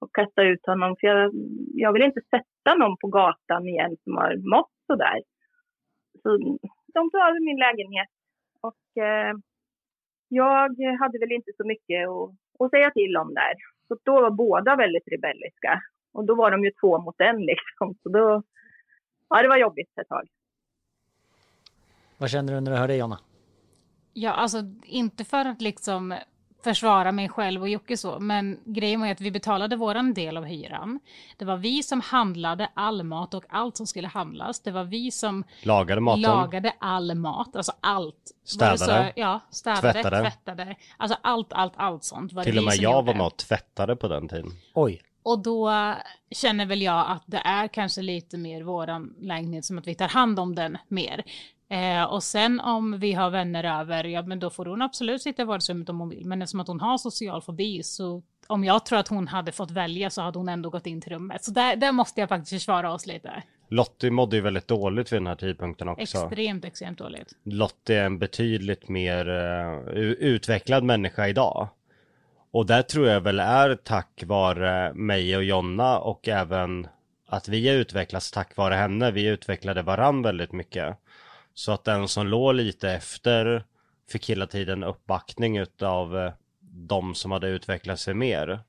att kasta ut honom för jag, jag vill inte sätta någon på gatan igen som har mått sådär. Så de tog över min lägenhet och eh, jag hade väl inte så mycket att, att säga till om där. Så då var båda väldigt rebelliska och då var de ju två mot en liksom. Så då, ja det var jobbigt ett tag. Vad kände du när du hörde Jonna? Ja, alltså inte för att liksom försvara mig själv och Jocke så, men grejen var ju att vi betalade våran del av hyran. Det var vi som handlade all mat och allt som skulle handlas. Det var vi som Lagade maten. lagade all mat, alltså allt. Städade. Så, ja, städade, Tvättade. tvättade. Alltså allt, allt, allt sånt Till och med jag gjorde. var med och tvättade på den tiden. Oj, Och då känner väl jag att det är kanske lite mer våran lägenhet som att vi tar hand om den mer. Eh, och sen om vi har vänner över, ja men då får hon absolut sitta i vardagsrummet om hon vill. Men eftersom att hon har social fobi så om jag tror att hon hade fått välja så hade hon ändå gått in till rummet. Så där, där måste jag faktiskt försvara oss lite. Lottie mådde ju väldigt dåligt vid den här tidpunkten också. Extremt, extremt dåligt. Lottie är en betydligt mer eh, u- utvecklad människa idag. Och där tror jag väl är tack vare mig och Jonna och även att vi har utvecklats tack vare henne. Vi utvecklade varann väldigt mycket. Så att den som låg lite efter fick hela tiden uppbackning utav eh, de som hade utvecklat sig mer.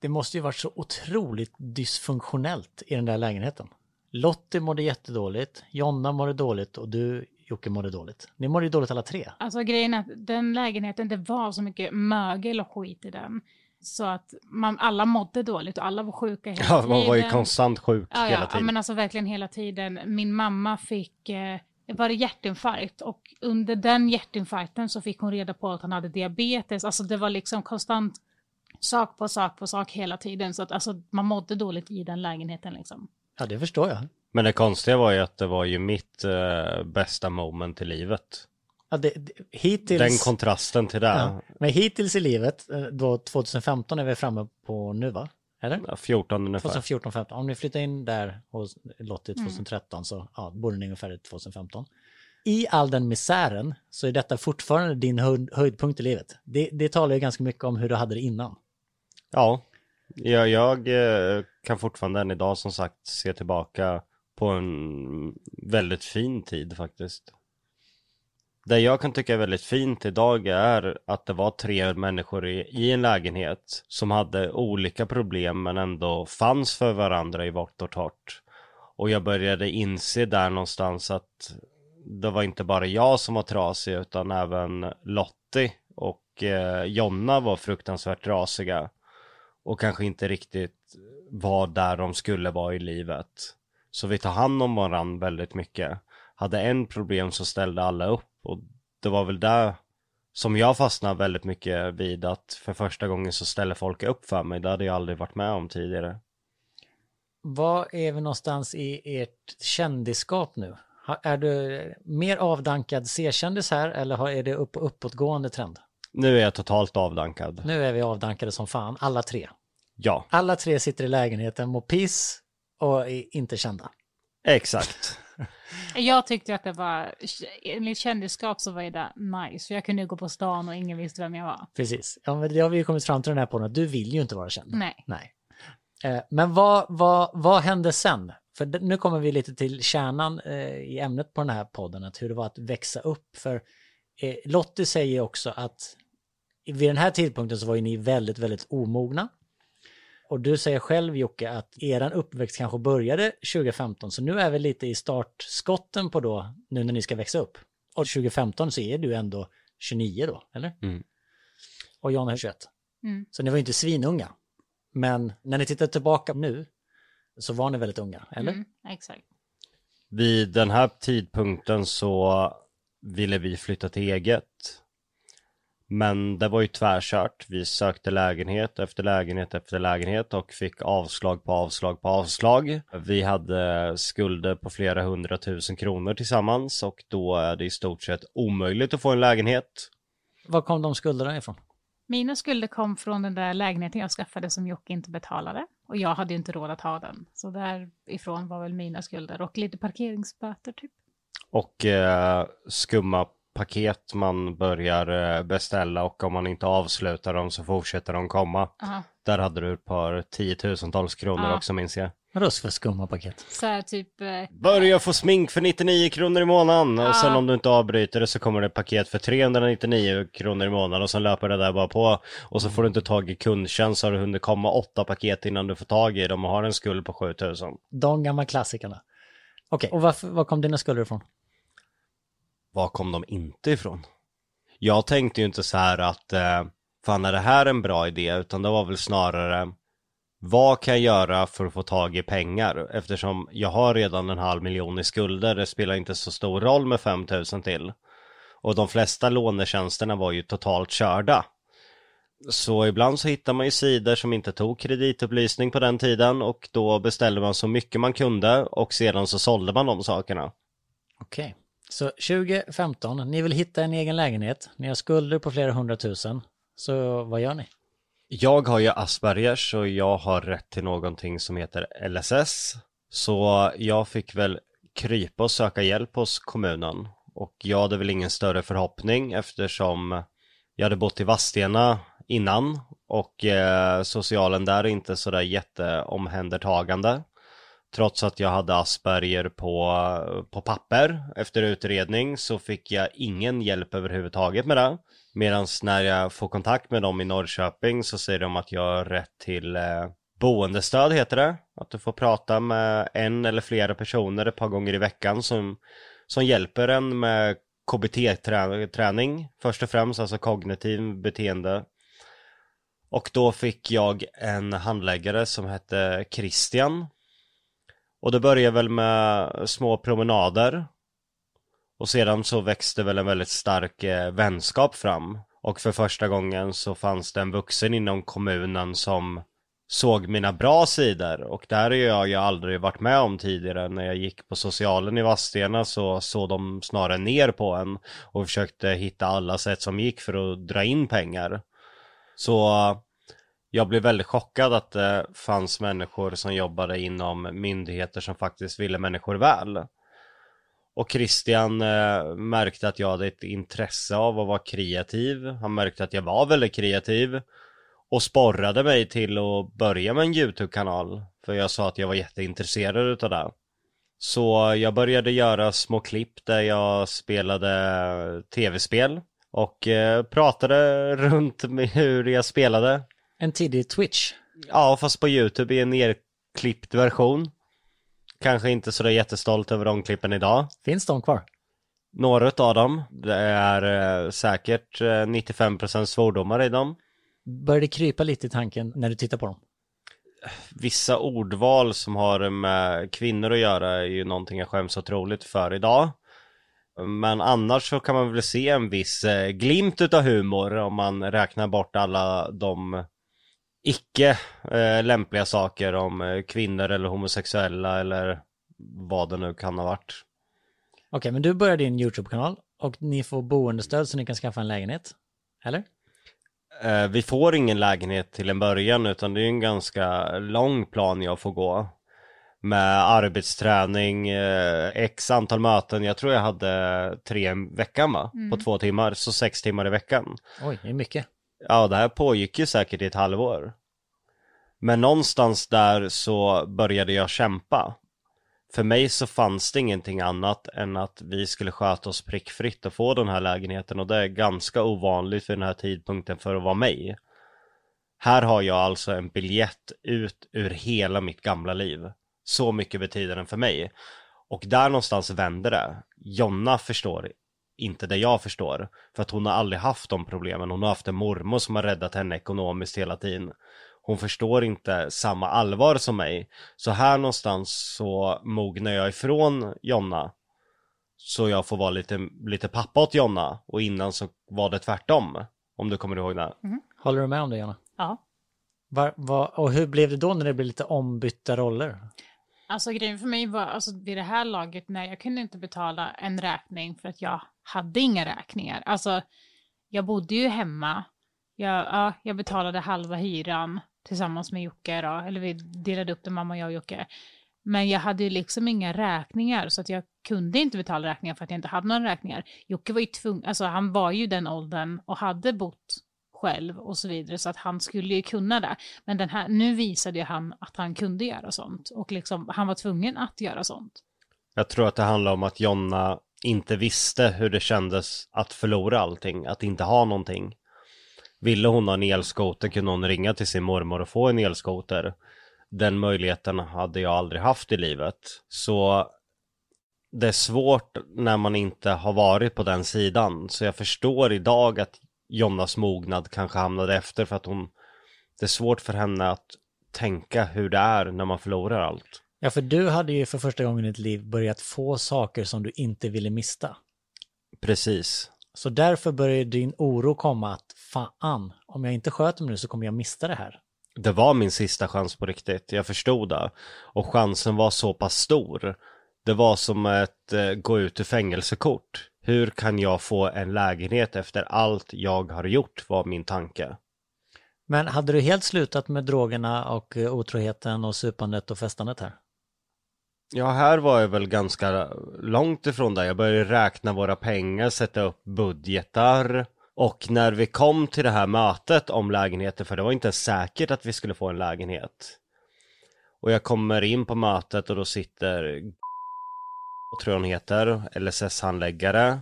det måste ju varit så otroligt dysfunktionellt i den där lägenheten. Lottie mådde jättedåligt, Jonna mådde dåligt och du Jocke mådde dåligt. Ni mådde ju dåligt alla tre. Alltså grejen är att den lägenheten, det var så mycket mögel och skit i den. Så att man, alla mådde dåligt och alla var sjuka hela Ja, tiden. man var ju konstant sjuk Ja, hela ja, tiden. men alltså verkligen hela tiden. Min mamma fick, eh, var det hjärtinfarkt och under den hjärtinfarkten så fick hon reda på att han hade diabetes. Alltså det var liksom konstant sak på sak på sak hela tiden. Så att alltså man mådde dåligt i den lägenheten liksom. Ja, det förstår jag. Men det konstiga var ju att det var ju mitt eh, bästa moment i livet. Ja, det, det, hittills... Den kontrasten till det. ja, men hittills i livet, eh, då 2015 är vi framme på nu va? Eller? Ja, 14 ungefär. 2014, 15. Om ni flyttar in där hos Lottie 2013 så ja, borde ni ungefär 2015. I all den misären så är detta fortfarande din höjd, höjdpunkt i livet. Det, det talar ju ganska mycket om hur du hade det innan. Ja, jag, jag eh, kan fortfarande än idag som sagt se tillbaka på en väldigt fin tid faktiskt. Det jag kan tycka är väldigt fint idag är att det var tre människor i, i en lägenhet som hade olika problem men ändå fanns för varandra i vart och torrt. Och jag började inse där någonstans att det var inte bara jag som var trasig utan även Lottie och eh, Jonna var fruktansvärt trasiga och kanske inte riktigt var där de skulle vara i livet. Så vi tar hand om varandra väldigt mycket. Hade en problem så ställde alla upp och det var väl där som jag fastnade väldigt mycket vid att för första gången så ställer folk upp för mig. Det hade jag aldrig varit med om tidigare. Var är vi någonstans i ert kändisskap nu? Är du mer avdankad C-kändis här eller är det upp, uppåtgående trend? Nu är jag totalt avdankad. Nu är vi avdankade som fan, alla tre. Ja, Alla tre sitter i lägenheten, mår piss och inte kända. exakt. Jag tyckte att det var, enligt kändisskap så var det nice. För jag kunde gå på stan och ingen visste vem jag var. Precis. Ja, men det har vi ju kommit fram till den här podden, att du vill ju inte vara känd. Nej. Nej. Eh, Men vad, vad, vad hände sen? För nu kommer vi lite till kärnan eh, i ämnet på den här podden, att hur det var att växa upp. För eh, Lottie säger också att vid den här tidpunkten så var ju ni väldigt, väldigt omogna. Och du säger själv Jocke att eran uppväxt kanske började 2015, så nu är vi lite i startskotten på då, nu när ni ska växa upp. Och 2015 så är du ändå 29 då, eller? Mm. Och Jan är 21. Mm. Så ni var ju inte svinunga. Men när ni tittar tillbaka nu så var ni väldigt unga, eller? Mm, exakt. Vid den här tidpunkten så ville vi flytta till eget. Men det var ju tvärkört. Vi sökte lägenhet efter lägenhet efter lägenhet och fick avslag på avslag på avslag. Vi hade skulder på flera hundratusen kronor tillsammans och då är det i stort sett omöjligt att få en lägenhet. Var kom de skulderna ifrån? Mina skulder kom från den där lägenheten jag skaffade som Jocke inte betalade. Och jag hade ju inte råd att ha den. Så därifrån var väl mina skulder. Och lite parkeringsböter typ. Och eh, skumma paket man börjar eh, beställa och om man inte avslutar dem så fortsätter de komma. Aha. Där hade du ett par tiotusentals kronor Ja. också minns jag. Vadå för skumma paket? Så här typ... Eh, Börja få smink för 99 kronor i månaden och sen om du inte avbryter det så kommer det ett paket för 399 kronor i månaden och sen löper det där bara på och så får du inte tag i kundtjänst så har det hunnit komma åtta paket innan du får tag i dem och har en skuld på 7000. De gamla klassikerna. Okej, och varför, var kom dina skulder ifrån? Var kom de inte ifrån? Jag tänkte ju inte så här att eh, fan är det här en bra idé? Utan det var väl snarare vad kan jag göra för att få tag i pengar? Eftersom jag har redan en halv miljon i skulder, det spelar inte så stor roll med 5000 till. Och de flesta lånetjänsterna var ju totalt körda. Så ibland så hittar man ju sidor som inte tog kreditupplysning på den tiden och då beställde man så mycket man kunde och sedan så sålde man de sakerna. Okej. Så 2015, ni vill hitta en egen lägenhet, ni har skulder på flera hundratusen. Så vad gör ni? Jag har ju Aspergers och jag har rätt till någonting som heter LSS. Så jag fick väl krypa och söka hjälp hos kommunen. Och jag hade väl ingen större förhoppning eftersom jag hade bott i Vadstena innan och eh, socialen där är inte sådär jätteomhändertagande. Trots att jag hade Asperger på, på papper efter utredning så fick jag ingen hjälp överhuvudtaget med det. Medan när jag får kontakt med dem i Norrköping så säger de att jag har rätt till eh, boendestöd heter det. Att du får prata med en eller flera personer ett par gånger i veckan som, som hjälper en med KBT-träning först och främst, alltså kognitiv beteende. Och då fick jag en handläggare som hette Christian. Och det började väl med små promenader och sedan så växte väl en väldigt stark eh, vänskap fram. Och för första gången så fanns det en vuxen inom kommunen som såg mina bra sidor. Och där har jag ju aldrig varit med om tidigare. När jag gick på socialen i Vadstena så såg de snarare ner på en och försökte hitta alla sätt som gick för att dra in pengar. Så jag blev väldigt chockad att det fanns människor som jobbade inom myndigheter som faktiskt ville människor väl. Och Christian eh, märkte att jag hade ett intresse av att vara kreativ. Han märkte att jag var väldigt kreativ. Och sporrade mig till att börja med en YouTube-kanal. För jag sa att jag var jätteintresserad utav det. Så jag började göra små klipp där jag spelade eh, tv-spel. Och eh, pratade runt med hur jag spelade. En tidig Twitch. Ja, fast på YouTube i en nerklippt version. Kanske inte sådär jättestolt över de klippen idag. Finns de kvar? Några av dem. Det är eh, säkert eh, 95% svordomar i dem. Börjar det krypa lite i tanken när du tittar på dem? Vissa ordval som har med kvinnor att göra är ju någonting jag skäms otroligt för idag. Men annars så kan man väl se en viss eh, glimt utav humor om man räknar bort alla de icke eh, lämpliga saker om eh, kvinnor eller homosexuella eller vad det nu kan ha varit. Okej, men du börjar din YouTube-kanal och ni får boendestöd så ni kan skaffa en lägenhet. Eller? Eh, vi får ingen lägenhet till en början utan det är en ganska lång plan jag får gå. Med arbetsträning, eh, x antal möten. Jag tror jag hade tre i veckan va? På två timmar, så sex timmar i veckan. Oj, det är mycket. Ja, det här pågick ju säkert i ett halvår. Men någonstans där så började jag kämpa. För mig så fanns det ingenting annat än att vi skulle sköta oss prickfritt och få den här lägenheten och det är ganska ovanligt för den här tidpunkten för att vara mig. Här har jag alltså en biljett ut ur hela mitt gamla liv. Så mycket betyder den för mig. Och där någonstans vänder det. Jonna förstår inte det jag förstår. För att hon har aldrig haft de problemen. Hon har haft en mormor som har räddat henne ekonomiskt hela tiden. Hon förstår inte samma allvar som mig. Så här någonstans så mognar jag ifrån Jonna. Så jag får vara lite, lite pappa åt Jonna. Och innan så var det tvärtom. Om du kommer ihåg det. Håller du med om det, Jonna? Ja. Var, var, och hur blev det då när det blev lite ombytta roller? Alltså grejen för mig var, alltså vid det här laget, nej jag kunde inte betala en räkning för att jag hade inga räkningar. Alltså, jag bodde ju hemma, jag, ja, jag betalade halva hyran tillsammans med Jocke då, eller vi delade upp det, mamma, jag och Jocke. Men jag hade ju liksom inga räkningar så att jag kunde inte betala räkningar för att jag inte hade några räkningar. Jocke var ju tvungen, alltså han var ju den åldern och hade bott själv och så vidare så att han skulle ju kunna det. Men den här, nu visade ju han att han kunde göra sånt och liksom han var tvungen att göra sånt. Jag tror att det handlar om att Jonna inte visste hur det kändes att förlora allting, att inte ha någonting. Ville hon ha en elskoter kunde hon ringa till sin mormor och få en elskoter. Den möjligheten hade jag aldrig haft i livet. Så det är svårt när man inte har varit på den sidan. Så jag förstår idag att Jonnas mognad kanske hamnade efter för att hon, det är svårt för henne att tänka hur det är när man förlorar allt. Ja, för du hade ju för första gången i ditt liv börjat få saker som du inte ville mista. Precis. Så därför började din oro komma att fan, om jag inte sköter mig nu så kommer jag mista det här. Det var min sista chans på riktigt, jag förstod det. Och chansen var så pass stor. Det var som ett eh, gå ut ur fängelsekort. Hur kan jag få en lägenhet efter allt jag har gjort var min tanke. Men hade du helt slutat med drogerna och eh, otroheten och supandet och festandet här? Ja, här var jag väl ganska långt ifrån där. Jag började räkna våra pengar, sätta upp budgetar. Och när vi kom till det här mötet om lägenheter, för det var inte säkert att vi skulle få en lägenhet. Och jag kommer in på mötet och då sitter tror jag hon heter, LSS-handläggare.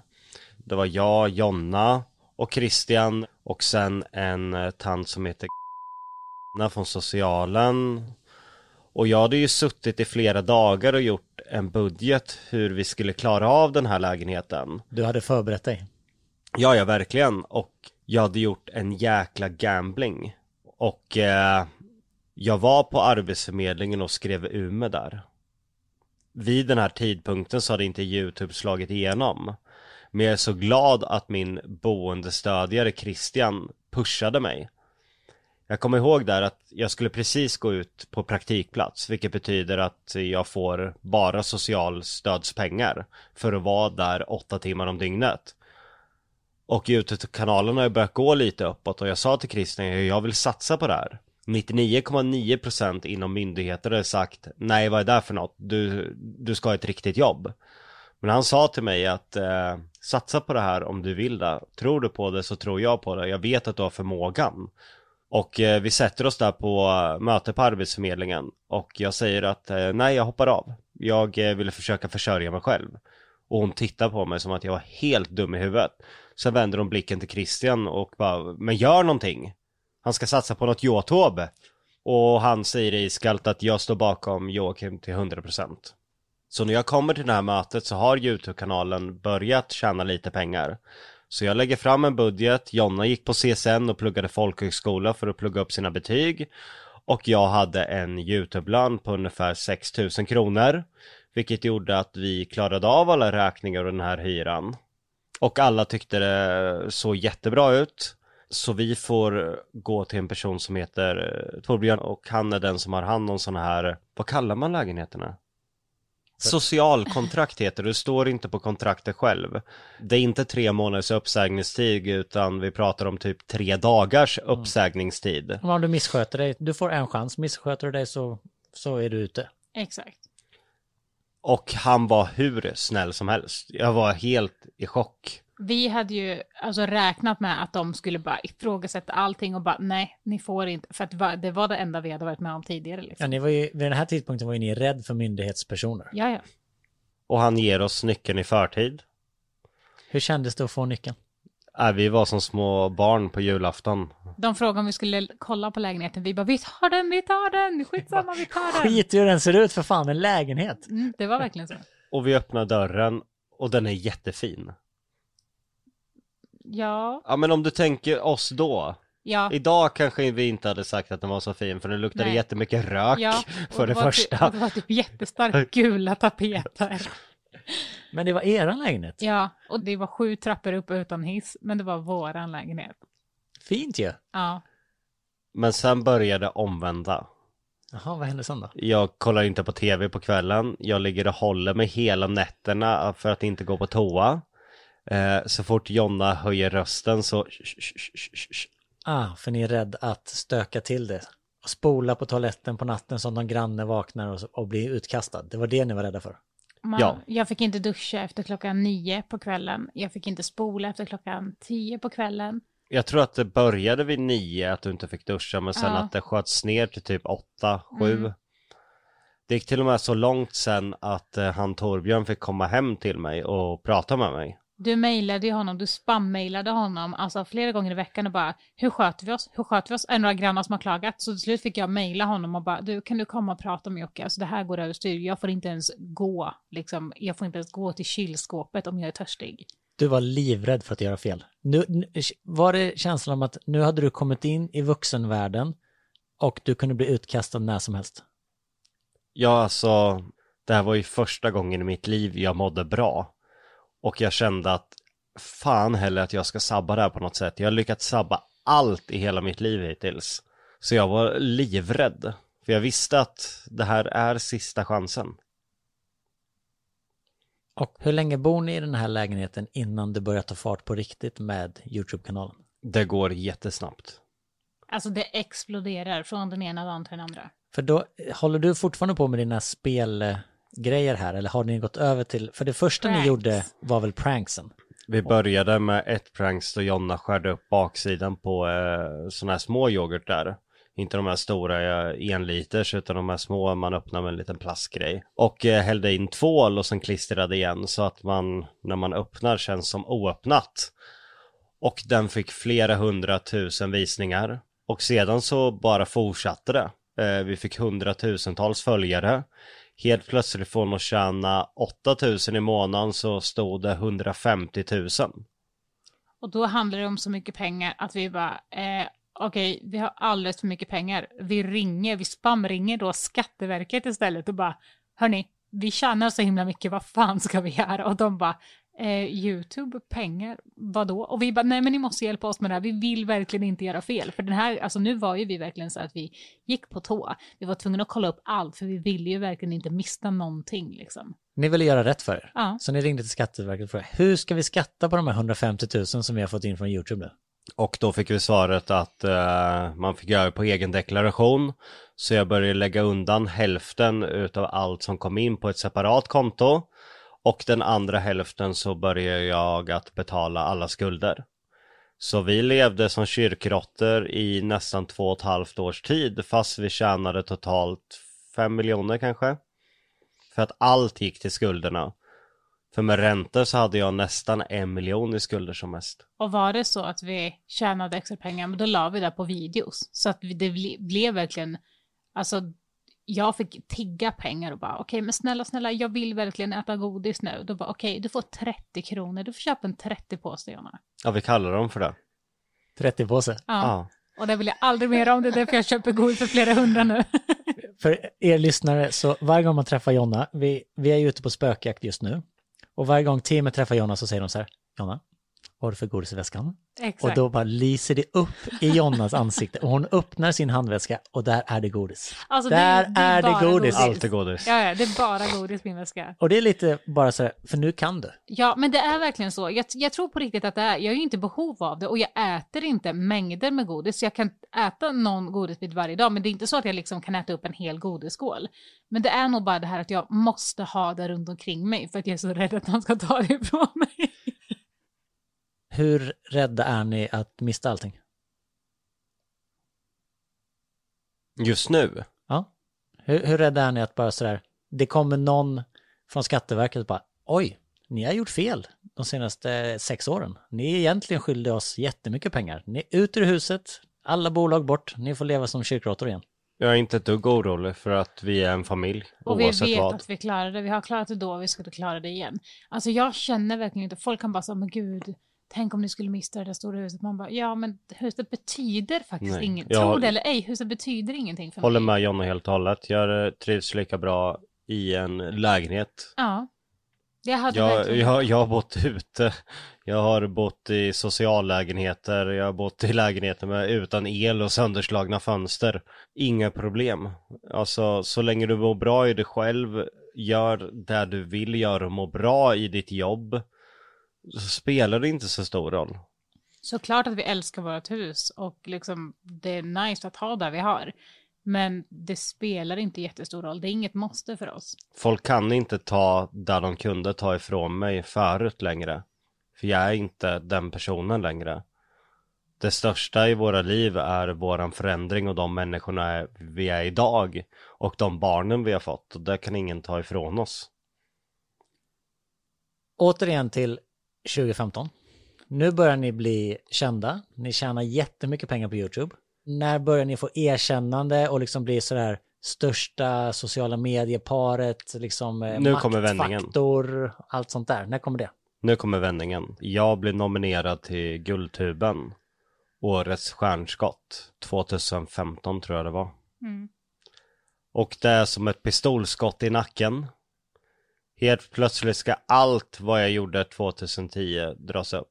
Det var jag, Jonna och Christian och sen en tant som heter från socialen. Och jag hade ju suttit i flera dagar och gjort en budget hur vi skulle klara av den här lägenheten. Du hade förberett dig? Ja, ja, verkligen. Och jag hade gjort en jäkla gambling. Och eh, jag var på Arbetsförmedlingen och skrev Ume där. Vid den här tidpunkten så hade inte YouTube slagit igenom. Men jag är så glad att min boendestödjare Christian pushade mig. Jag kommer ihåg där att jag skulle precis gå ut på praktikplats, vilket betyder att jag får bara socialstödspengar för att vara där åtta timmar om dygnet. Och Youtube-kanalen har ju börjat gå lite uppåt och jag sa till Christian, att jag vill satsa på det här. 99,9% inom myndigheter har sagt, nej vad är det för något? Du, du ska ha ett riktigt jobb. Men han sa till mig att eh, satsa på det här om du vill det. Tror du på det så tror jag på det. Jag vet att du har förmågan. Och eh, vi sätter oss där på eh, möte på Arbetsförmedlingen och jag säger att eh, nej, jag hoppar av. Jag eh, ville försöka försörja mig själv. Och hon tittar på mig som att jag var helt dum i huvudet. Sen vänder hon blicken till Christian och bara, men gör någonting. Han ska satsa på något Youtube. Och han säger iskallt att jag står bakom Joakim till 100%. Så när jag kommer till det här mötet så har Youtube-kanalen börjat tjäna lite pengar. Så jag lägger fram en budget, Jonna gick på CSN och pluggade folkhögskola för att plugga upp sina betyg. Och jag hade en Youtube-lön på ungefär 6000 kronor. Vilket gjorde att vi klarade av alla räkningar och den här hyran. Och alla tyckte det såg jättebra ut. Så vi får gå till en person som heter eh, Torbjörn och han är den som har hand om sådana här, vad kallar man lägenheterna? Socialkontrakt heter det, du står inte på kontraktet själv. Det är inte tre månaders uppsägningstid utan vi pratar om typ tre dagars Mm. uppsägningstid. Om du missköter dig, du får en chans. Missköter du dig så, så är du ute. Exakt. Och han var hur snäll som helst. Jag var helt i chock. Vi hade ju alltså räknat med att de skulle bara ifrågasätta allting och bara nej, ni får inte, för att det var det, enda vi hade varit med om tidigare. Ja, Liksom. ni var ju, vid den här tidpunkten var ju ni rädd för myndighetspersoner. Ja, ja. Och han ger oss nyckeln i förtid. Hur kändes det att få nyckeln? Äh, vi var som små barn på julafton. De frågade om vi skulle kolla på lägenheten. Vi bara, vi tar den, vi tar den, skitsamma, vi tar den. Skit hur den ser ut för fan, en lägenhet. Mm, det var verkligen så. Och vi öppnar dörren och den är jättefin. Ja, Ja men om du tänker oss då. ja. Idag kanske vi inte hade sagt att den var så fin för den luktade Nej. jättemycket rök ja. för det, var första. Typ, det var typ jättestarkt gula tapeter. Men det var eran lägenhet. Ja, och det var sju trappor upp utan hiss, men det var våran lägenhet. Fint ju. Ja, Men sen började omvända. Jaha, vad hände sen då? Jag kollar inte på tv på kvällen. Jag ligger och håller mig hela nätterna för att inte gå på toa. Eh, så fort Jonna höjer rösten så Ah, för ni är rädd att stöka till det. Och spola på toaletten på natten som någon granne vaknar och, och blir utkastad. Det var det ni var rädda för. man, Ja. Jag fick inte duscha efter klockan nio på kvällen. Jag fick inte spola efter klockan tio på kvällen. Jag tror att det började vid nio att du inte fick duscha men sen Ja. att det sköts ner till typ åtta, sju. Mm. Det gick till och med så långt sen att eh, han Torbjörn fick komma hem till mig och prata med mig. Du mejlade ju honom, du spam-mailade honom alltså flera gånger i veckan och bara hur sköter vi oss, hur sköter vi oss? Är det några grannar som har klagat? Så till slut fick jag mejla honom och bara du kan du komma och prata med Jocke, alltså det här går överstyr, jag får inte ens gå, liksom, jag får inte ens gå till kylskåpet om jag är törstig. Du var livrädd för att göra fel. Nu, nu, var det känslan om att nu hade du kommit in i vuxenvärlden och du kunde bli utkastad när som helst? Ja, alltså, det här var ju första gången i mitt liv jag mådde bra. Och jag kände att fan heller att jag ska sabba det här på något sätt. Jag har lyckats sabba allt i hela mitt liv hittills. Så jag var livrädd. För jag visste att det här är sista chansen. Och hur länge bor ni i den här lägenheten innan det börjar ta fart på riktigt med YouTube-kanalen? Det går jättesnabbt. Alltså det exploderar från den ena dagen till den andra. För då håller du fortfarande på med dina spelgrejer här eller har ni gått över till, för det första Pranks. ni gjorde var väl pranksen? Vi började med ett pranks då Jonna skärde upp baksidan på eh, sådana här små yoghurtar. Inte de här stora eh, enliters utan de här små man öppnar med en liten plastgrej. Och eh, hällde in tvål och sen klistrade igen så att man när man öppnar känns som oöppnat. Och den fick flera hundratusen visningar. Och sedan så bara fortsatte det. Eh, vi fick hundratusentals följare. Helt plötsligt från att tjäna 8000 i månaden så stod det 150 000. Och då handlar det om så mycket pengar att vi bara, eh, okej, vi har alldeles för mycket pengar. Vi ringer, vi spamringer då Skatteverket istället och bara, hörni, vi tjänar så himla mycket, vad fan ska vi göra? Och de bara, eh, YouTube, pengar, vadå? Och vi bara, nej men ni måste hjälpa oss med det här, vi vill verkligen inte göra fel. För den här, alltså nu var ju vi verkligen så att vi gick på tå. Vi var tvungna att kolla upp allt, för vi ville ju verkligen inte mista någonting liksom. Ni ville göra rätt för er. Ja. Så ni ringde till Skatteverket och frågade, hur ska vi skatta på de här 150 000 som vi har fått in från YouTube nu? Och då fick vi svaret att eh, man fick göra på egen deklaration. Så jag började lägga undan hälften utav allt som kom in på ett separat konto. Och den andra hälften så började jag att betala alla skulder. Så vi levde som kyrkråttor i nästan två och ett halvt års tid fast vi tjänade totalt fem miljoner kanske. För att allt gick till skulderna. För med räntor så hade jag nästan en miljon i skulder som mest. Och var det så att vi tjänade extra pengar, men då la vi det på videos. Så att det ble, blev verkligen, alltså jag fick tigga pengar och bara okej men snälla snälla jag vill verkligen äta godis nu. Då bara okej du får 30 kronor, du får köpa en 30 påse Jonna. Ja, vi kallar dem för det. 30 påse. Ja. Ja. Och det vill jag aldrig mer om, det är därför jag köper godis för flera hundra nu. För er lyssnare, så varje gång man träffar Jonna, vi, vi är ju ute på spökjakt just nu, och varje gång teamet träffar Jonna så säger de så här, Jonna, vad har du för godis i väskan? Exakt. Och då bara lyser det upp i Jonnas ansikte och hon öppnar sin handväska och där är det godis. Alltså, där det är är det bara godis. Allt är godis. Ja, ja, det är bara godis i min väska. Och det är lite bara så här, för nu kan du. Ja, men det är verkligen så. Jag, jag tror på riktigt att det är, jag är ju inte behov av det och jag äter inte mängder med godis. Jag kan äta någon godisbit varje dag, men det är inte så att jag liksom kan äta upp en hel godisskål. Men det är nog bara det här att jag måste ha det runt omkring mig för att jag är så rädd att någon ska ta det ifrån mig. Hur rädda är ni att mista allting? Just nu? Ja. Hur, hur rädda är ni att bara sådär, det kommer någon från Skatteverket och bara, oj, ni har gjort fel de senaste sex åren. Ni är egentligen skyldiga oss jättemycket pengar. Ni är ut ur huset, alla bolag bort, ni får leva som kyrkråttor igen. Jag är inte ett dugg orolig för att vi är en familj, Och vi vet vad. att vi klarar det. Vi har klarat det då och vi skulle klara det igen. Alltså jag känner verkligen inte, folk kan bara säga, men gud, tänk om ni skulle mista det där stora huset. Man bara, ja men huset betyder faktiskt Nej. inget. Jag- Tro det eller ej, huset betyder ingenting för Håller mig. med Jonna helt och hållet. Jag eh, trivs lika bra i en lägenhet. Ja. Jag hade Jag, verkligen... jag, jag har bott ute. Jag har bott i sociallägenheter. Jag har bott i lägenheter med, utan el och sönderslagna fönster. Inga problem. Alltså, så länge du mår bra i dig själv, gör det du vill göra och mår bra i ditt jobb, så spelar det inte så stor roll. Såklart att vi älskar vårt hus och liksom det är nice att ha där vi har. Men det spelar inte jättestor roll, det är inget måste för oss. Folk kan inte ta där de kunde ta ifrån mig förut längre. För jag är inte den personen längre. Det största i våra liv är våran förändring och de människorna vi är idag. Och de barnen vi har fått. Och det kan ingen ta ifrån oss. Återigen till 2015. Nu börjar ni bli kända. Ni tjänar jättemycket pengar på YouTube. När börjar ni få erkännande och liksom bli sådär största sociala medieparet, liksom eh, Nu kommer vändningen. allt sånt där. När kommer det? Nu kommer vändningen. Jag blev nominerad till Guldtuben. Årets stjärnskott. 2015 tror jag det var. Mm. Och det är som ett pistolskott i nacken. Helt plötsligt ska allt vad jag gjorde 2010 dras upp.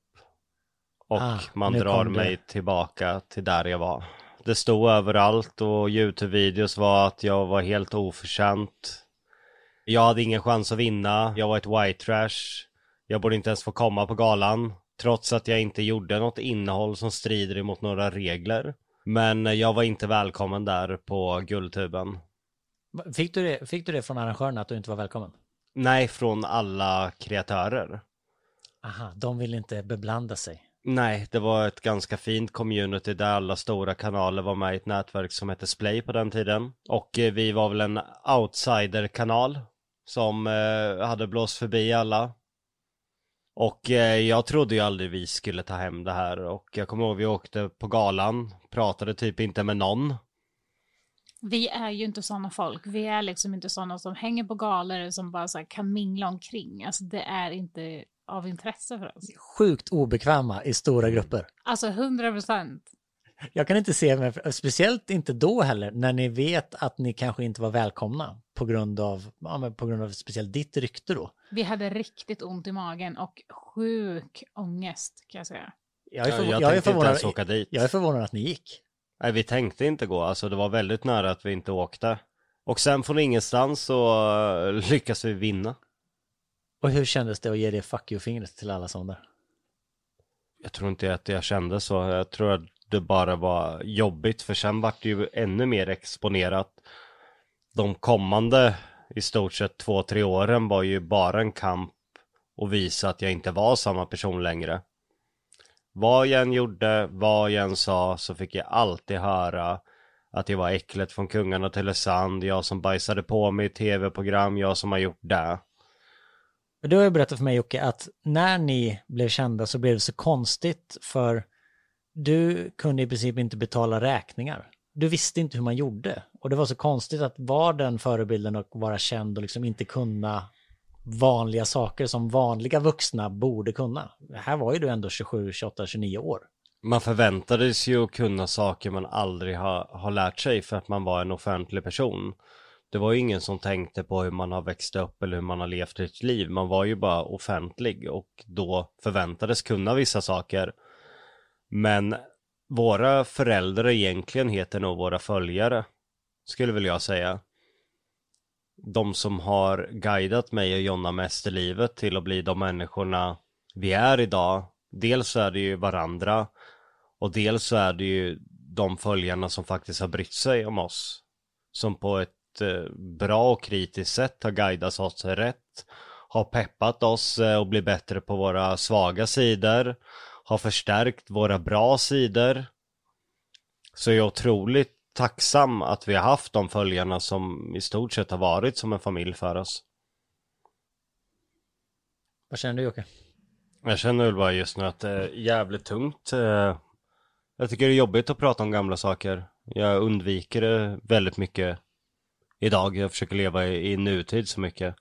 Och Ah, man drar mig tillbaka till där jag var. Det stod överallt och Youtube-videos var att jag var helt oförtjänt. Jag hade ingen chans att vinna. Jag var ett white trash. Jag borde inte ens få komma på galan. Trots att jag inte gjorde något innehåll som strider emot några regler. Men jag var inte välkommen där på Guldtuben. Fick du det, fick du det från arrangörerna att du inte var välkommen? Nej, från alla kreatörer. Aha, de vill inte beblanda sig. Nej, det var ett ganska fint community där alla stora kanaler var med i ett nätverk som hette Splay på den tiden. Och eh, vi var väl en outsider-kanal som eh, hade blåst förbi alla. Och eh, jag trodde ju aldrig vi skulle ta hem det här och jag kommer ihåg vi åkte på galan, pratade typ inte med någon. Vi är ju inte sådana folk. Vi är liksom inte sådana som hänger på galor som bara så här kan mingla omkring. Alltså det är inte av intresse för oss. Sjukt obekväma i stora grupper. Alltså 100 procent. Jag kan inte se, mig, speciellt inte då heller, när ni vet att ni kanske inte var välkomna på grund av, ja, men på grund av speciellt ditt rykte då. Vi hade riktigt ont i magen och sjuk ångest kan jag säga. Jag är, Jag, förvå- jag jag är, förvånad, jag är förvånad att ni gick. Nej, vi tänkte inte gå. Alltså det var väldigt nära att vi inte åkte. Och sen från ingenstans så eh, lyckas vi vinna. Och hur kändes det att ge det fuck you-fingret till alla som där? Jag tror inte att jag kände så. Jag tror att det bara var jobbigt för sen vart det ju ännu mer exponerat. De kommande i stort sett två, tre åren var ju bara en kamp och visa att jag inte var samma person längre. Vad jag än gjorde, vad jag än sa så fick jag alltid höra att jag var äcklet från kungarna till Sand, jag som bajsade på mig i tv-program, jag som har gjort det. Du har ju berättat för mig Jocke att när ni blev kända så blev det så konstigt för du kunde i princip inte betala räkningar. Du visste inte hur man gjorde. Och det var så konstigt att vara den förebilden och vara känd och liksom inte kunna vanliga saker som vanliga vuxna borde kunna. Här var ju du ändå 27, 28, 29 år. Man förväntades ju att kunna saker man aldrig har, har lärt sig för att man var en offentlig person. Det var ju ingen som tänkte på hur man har växt upp eller hur man har levt sitt liv. Man var ju bara offentlig och då förväntades kunna vissa saker. Men våra föräldrar egentligen heter nog våra följare, skulle väl jag säga. De som har guidat mig och Jonna mest i livet till att bli de människorna vi är idag. Dels så är det ju varandra och dels så är det ju de följarna som faktiskt har brytt sig om oss. Som på ett eh, bra och kritiskt sätt har guidat oss rätt. Har peppat oss eh, och blivit bättre på våra svaga sidor. Har förstärkt våra bra sidor. Så jag är otroligt tacksam att vi har haft de följarna som i stort sett har varit som en familj för oss. Vad känner du Jocke? Jag känner väl bara just nu att det är jävligt tungt. Eh, Jag tycker det är jobbigt att prata om gamla saker. Jag undviker det väldigt mycket idag. Jag försöker leva i, i nutid så mycket.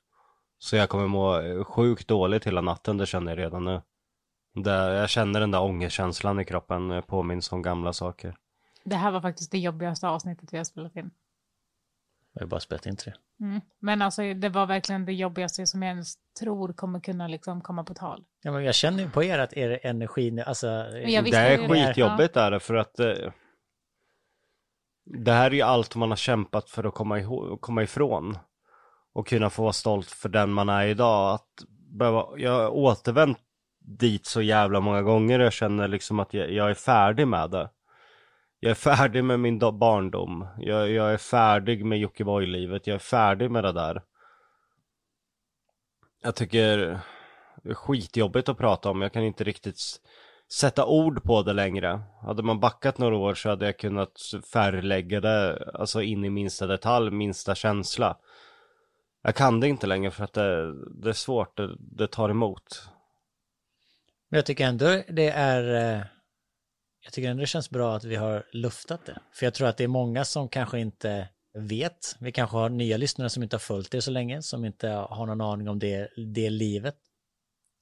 Så jag kommer må eh, sjukt dåligt hela natten, det känner jag redan nu. Jag känner den där ångestkänslan i kroppen, jag påminns om gamla saker. Det här var faktiskt det jobbigaste avsnittet vi har spelat in. Jag har ju bara spelat in tre. Mm. Men alltså det var verkligen det jobbigaste som jag ens tror kommer kunna liksom komma på tal. Ja, men jag känner ju på er att er energi, alltså... det är ju det. skitjobbigt är det för att eh, Det här är ju allt man har kämpat för att komma, ihåg, komma ifrån Och kunna få vara stolt för den man är idag att behöva, Jag har återvänt dit så jävla många gånger jag känner liksom att jag, jag är färdig med det jag är färdig med min barndom jag, jag är färdig med Jockiboi-livet, jag är färdig med det där Jag tycker det är skitjobbigt att prata om, jag kan inte riktigt sätta ord på det längre. Hade man backat några år så hade jag kunnat färglägga det, alltså in i minsta detalj, minsta känsla. Jag kan det inte längre för att det, det är svårt, det, det tar emot. Men jag tycker ändå det är... Eh, jag tycker ändå det känns bra att vi har luftat det. För jag tror att det är många som kanske inte vet. Vi kanske har nya lyssnare som inte har följt det så länge, som inte har någon aning om det, det livet.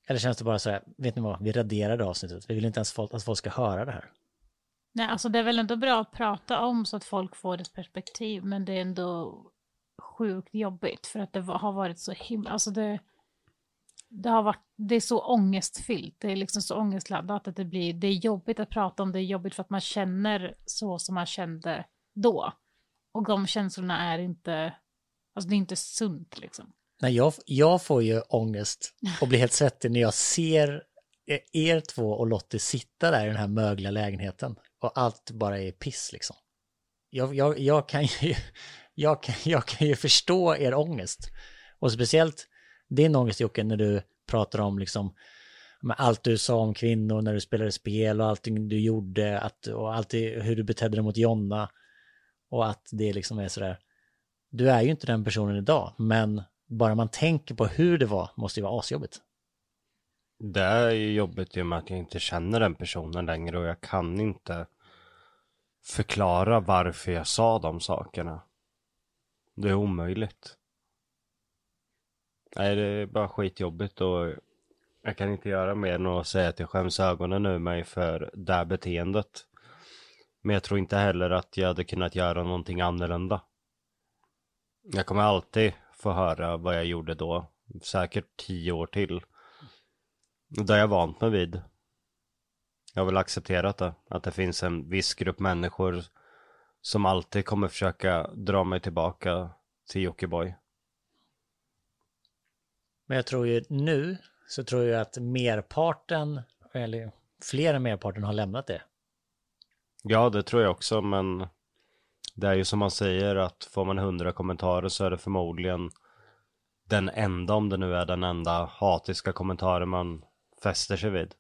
Eller känns det bara så här, vet ni vad, vi raderar det avsnittet. Vi vill inte ens folk, att folk ska höra det här. Nej, alltså det är väl ändå bra att prata om så att folk får ett perspektiv, men det är ändå sjukt jobbigt för att det har varit så himla, alltså det, det har varit, det är så ångestfyllt, det är liksom så ångestladdat att det blir, det är jobbigt att prata om, det är jobbigt för att man känner så som man kände då. Och de känslorna är inte, alltså det är inte sunt liksom. Nej, jag, jag får ju ångest och blir helt svettig när jag ser eh, er, två och Lottie sitta där i den här mögliga lägenheten och allt bara är piss liksom. Jag, jag, jag, kan ju, jag, kan, jag kan ju förstå er ångest. Och speciellt din ångest Jocke när du pratar om liksom med allt du sa om kvinnor när du spelade spel och allting du gjorde att, och alltid hur du betedde dig mot Jonna. Och att det liksom är sådär, du är ju inte den personen idag, men bara man tänker på hur det var måste ju vara asjobbigt. Det är ju jobbigt i och med att jag inte känner den personen längre och jag kan inte förklara varför jag sa de sakerna. Det är omöjligt. Nej, det är bara skitjobbigt och jag kan inte göra mer än att säga att jag skäms ögonen ur mig för det här beteendet. Men jag tror inte heller att jag hade kunnat göra någonting annorlunda. Jag kommer alltid få höra vad jag gjorde då, säkert tio år till. Det har jag vant mig vid. Jag har väl accepterat det, att det finns en viss grupp människor som alltid kommer försöka dra mig tillbaka till Jockiboi. Men jag tror ju nu så tror jag att merparten, eller fler än merparten har lämnat det. Ja, det tror jag också, men det är ju som man säger att får man hundra kommentarer så är det förmodligen den enda, om det nu är den enda hatiska kommentaren man fäster sig vid.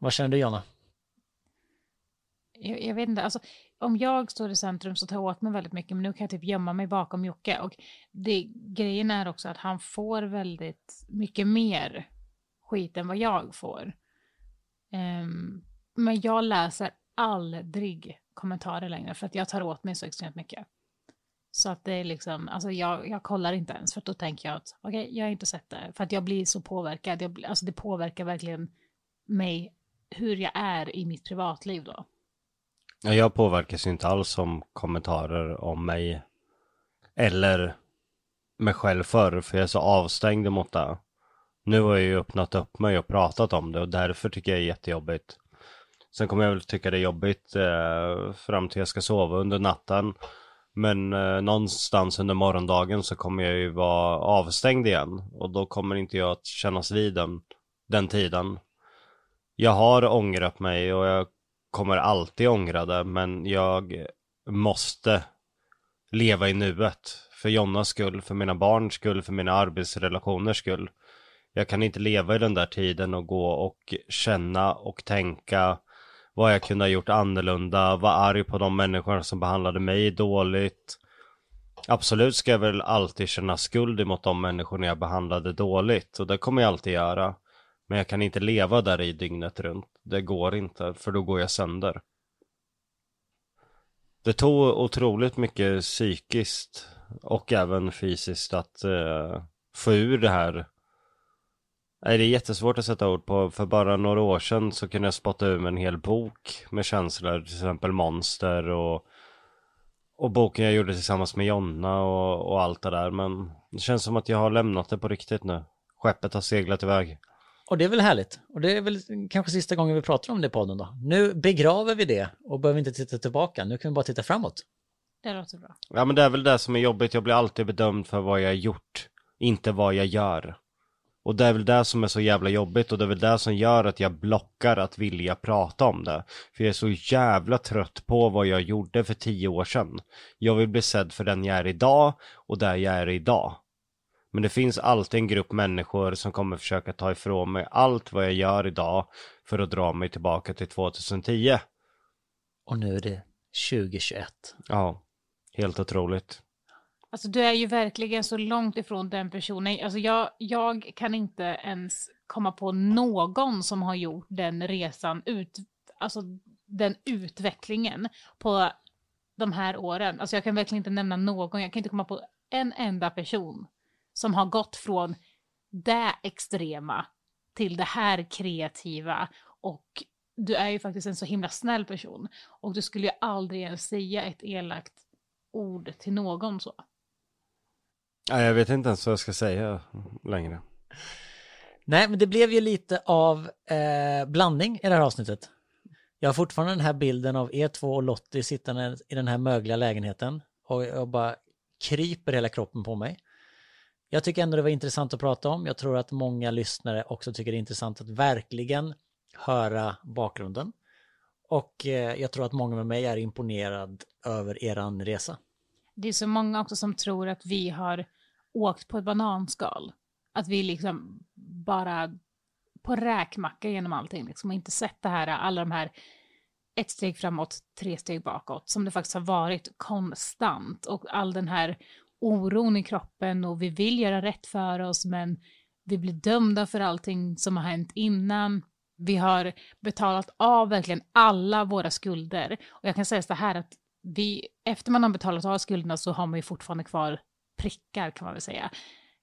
Vad känner du Jonna? Jag, jag vet inte, alltså om jag står i centrum så tar jag åt mig väldigt mycket, men nu kan jag typ gömma mig bakom Jocke. Och det, grejen är också att han får väldigt mycket mer skit än vad jag får. Um, men jag läser aldrig kommentarer längre för att jag tar åt mig så extremt mycket. Så att det är liksom, alltså jag, jag kollar inte ens för att då tänker jag att okej, jag har inte sett det. För att jag blir så påverkad, jag, alltså det påverkar verkligen mig hur jag är i mitt privatliv då. Ja, Jag påverkas ju inte alls om kommentarer om mig eller mig själv förr, för jag är så avstängd mot det. Nu har jag ju öppnat upp mig och pratat om det och därför tycker jag det är jättejobbigt. Sen kommer jag väl tycka det är jobbigt eh, fram till jag ska sova under natten. Men eh, någonstans under morgondagen så kommer jag ju vara avstängd igen och då kommer inte jag att kännas vid den, den tiden. Jag har ångrat mig och jag kommer alltid ångra det, men jag måste leva i nuet. För Jonnas skull, för mina barns skull, för mina arbetsrelationers skull. Jag kan inte leva i den där tiden och gå och känna och tänka vad jag kunde ha gjort annorlunda, vara arg på de människor som behandlade mig dåligt. Absolut ska jag väl alltid känna skuld emot de människorna jag behandlade dåligt och det kommer jag alltid göra. Men jag kan inte leva där i dygnet runt. Det går inte, för då går jag sönder. Det tog otroligt mycket psykiskt och även fysiskt att eh, få ur det här. Nej, det är jättesvårt att sätta ord på. För bara några år sedan så kunde jag spotta ur mig en hel bok med känslor, till exempel monster och, och boken jag gjorde tillsammans med Jonna och, och allt det där. Men det känns som att jag har lämnat det på riktigt nu. Skeppet har seglat iväg. Och det är väl härligt. Och det är väl kanske sista gången vi pratar om det i podden då. Nu begraver vi det och behöver inte titta tillbaka. Nu kan vi bara titta framåt. Det låter bra. Ja men det är väl det som är jobbigt, jag blir alltid bedömd för vad jag har gjort, inte vad jag gör. Och det är väl det som är så jävla jobbigt och det är väl det som gör att jag blockar att vilja prata om det. För jag är så jävla trött på vad jag gjorde för tio år sedan. Jag vill bli sedd för den jag är idag och där jag är idag. Men det finns alltid en grupp människor som kommer försöka ta ifrån mig allt vad jag gör idag för att dra mig tillbaka till 2010. Och nu är det 2021. Ja, helt otroligt. Alltså du är ju verkligen så långt ifrån den personen. Alltså jag, jag kan inte ens komma på någon som har gjort den resan, ut, alltså den utvecklingen på de här åren. Alltså jag kan verkligen inte nämna någon, jag kan inte komma på en enda person som har gått från det extrema till det här kreativa och du är ju faktiskt en så himla snäll person och du skulle ju aldrig ens säga ett elakt ord till någon så. Ja, jag vet inte ens vad jag ska säga längre. Nej, men det blev ju lite av eh, blandning i det här avsnittet. Jag har fortfarande den här bilden av er två och Lottie sittande i den här mögliga lägenheten och jag bara kryper hela kroppen på mig. Jag tycker ändå det var intressant att prata om. Jag tror att många lyssnare också tycker det är intressant att verkligen höra bakgrunden. Och eh, jag tror att många med mig är imponerad över eran resa. Det är så många också som tror att vi har åkt på ett bananskal. Att vi liksom bara på räkmacka genom allting liksom och inte sett det här, alla de här ett steg framåt, tre steg bakåt, som det faktiskt har varit konstant och all den här oron i kroppen och vi vill göra rätt för oss men vi blir dömda för allting som har hänt innan. Vi har betalat av verkligen alla våra skulder och jag kan säga så här att vi, efter man har betalat av skulderna så har man ju fortfarande kvar prickar kan man väl säga.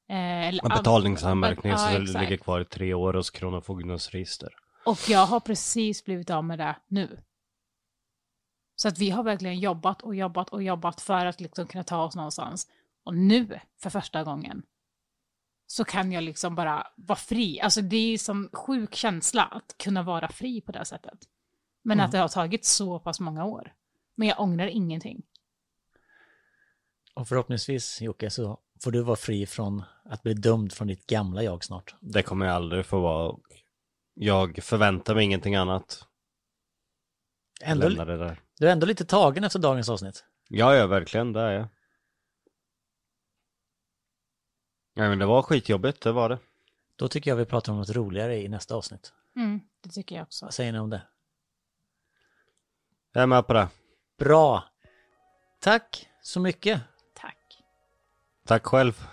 Eh, eller En betalningsanmärkning Ja, som ligger kvar i tre år hos Kronofogdens register. Och jag har precis blivit av med det nu. Så att vi har verkligen jobbat och jobbat och jobbat för att liksom kunna ta oss någonstans. Och nu, för första gången, så kan jag liksom bara vara fri. Alltså det är som sjuk känsla att kunna vara fri på det här sättet. Men att det har tagit så pass många år. Men jag ångrar ingenting. Och förhoppningsvis Jocke så får du vara fri från att bli dömd från ditt gamla jag snart. Det kommer jag aldrig få vara. Jag förväntar mig ingenting annat. Ändå, Lämna det där. du är ändå lite tagen efter dagens avsnitt. Ja, ja, verkligen, det är jag. Ja, men det var skitjobbigt, det var det. Då tycker jag vi pratar om något roligare i nästa avsnitt. Mm, det tycker jag också. Vad säger ni om det? Jag är med på det. Bra! Tack så mycket! Tack. Tack själv.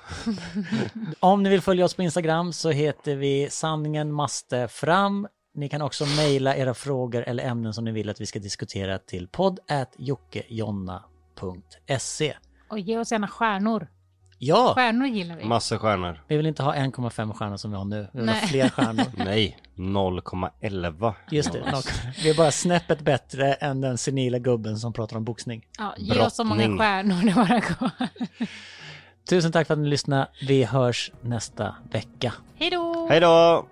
Om ni vill följa oss på Instagram så heter vi sanningen måste fram. Ni kan också mejla era frågor eller ämnen som ni vill att vi ska diskutera till podd.jockejonna.se. Och ge oss gärna stjärnor. Ja, Stjärnor gillar vi. Massor stjärnor. vi vill inte ha 1,5 stjärnor som vi har nu. Vi vill ha Nej. fler stjärnor. Nej, 0,11. Just det, vi är bara snäppet bättre än den senila gubben som pratar om boxning. Ja, ge oss så många Brottning. stjärnor det bara går. Tusen tack för att ni lyssnade. Vi hörs nästa vecka. Hej då! Hej då!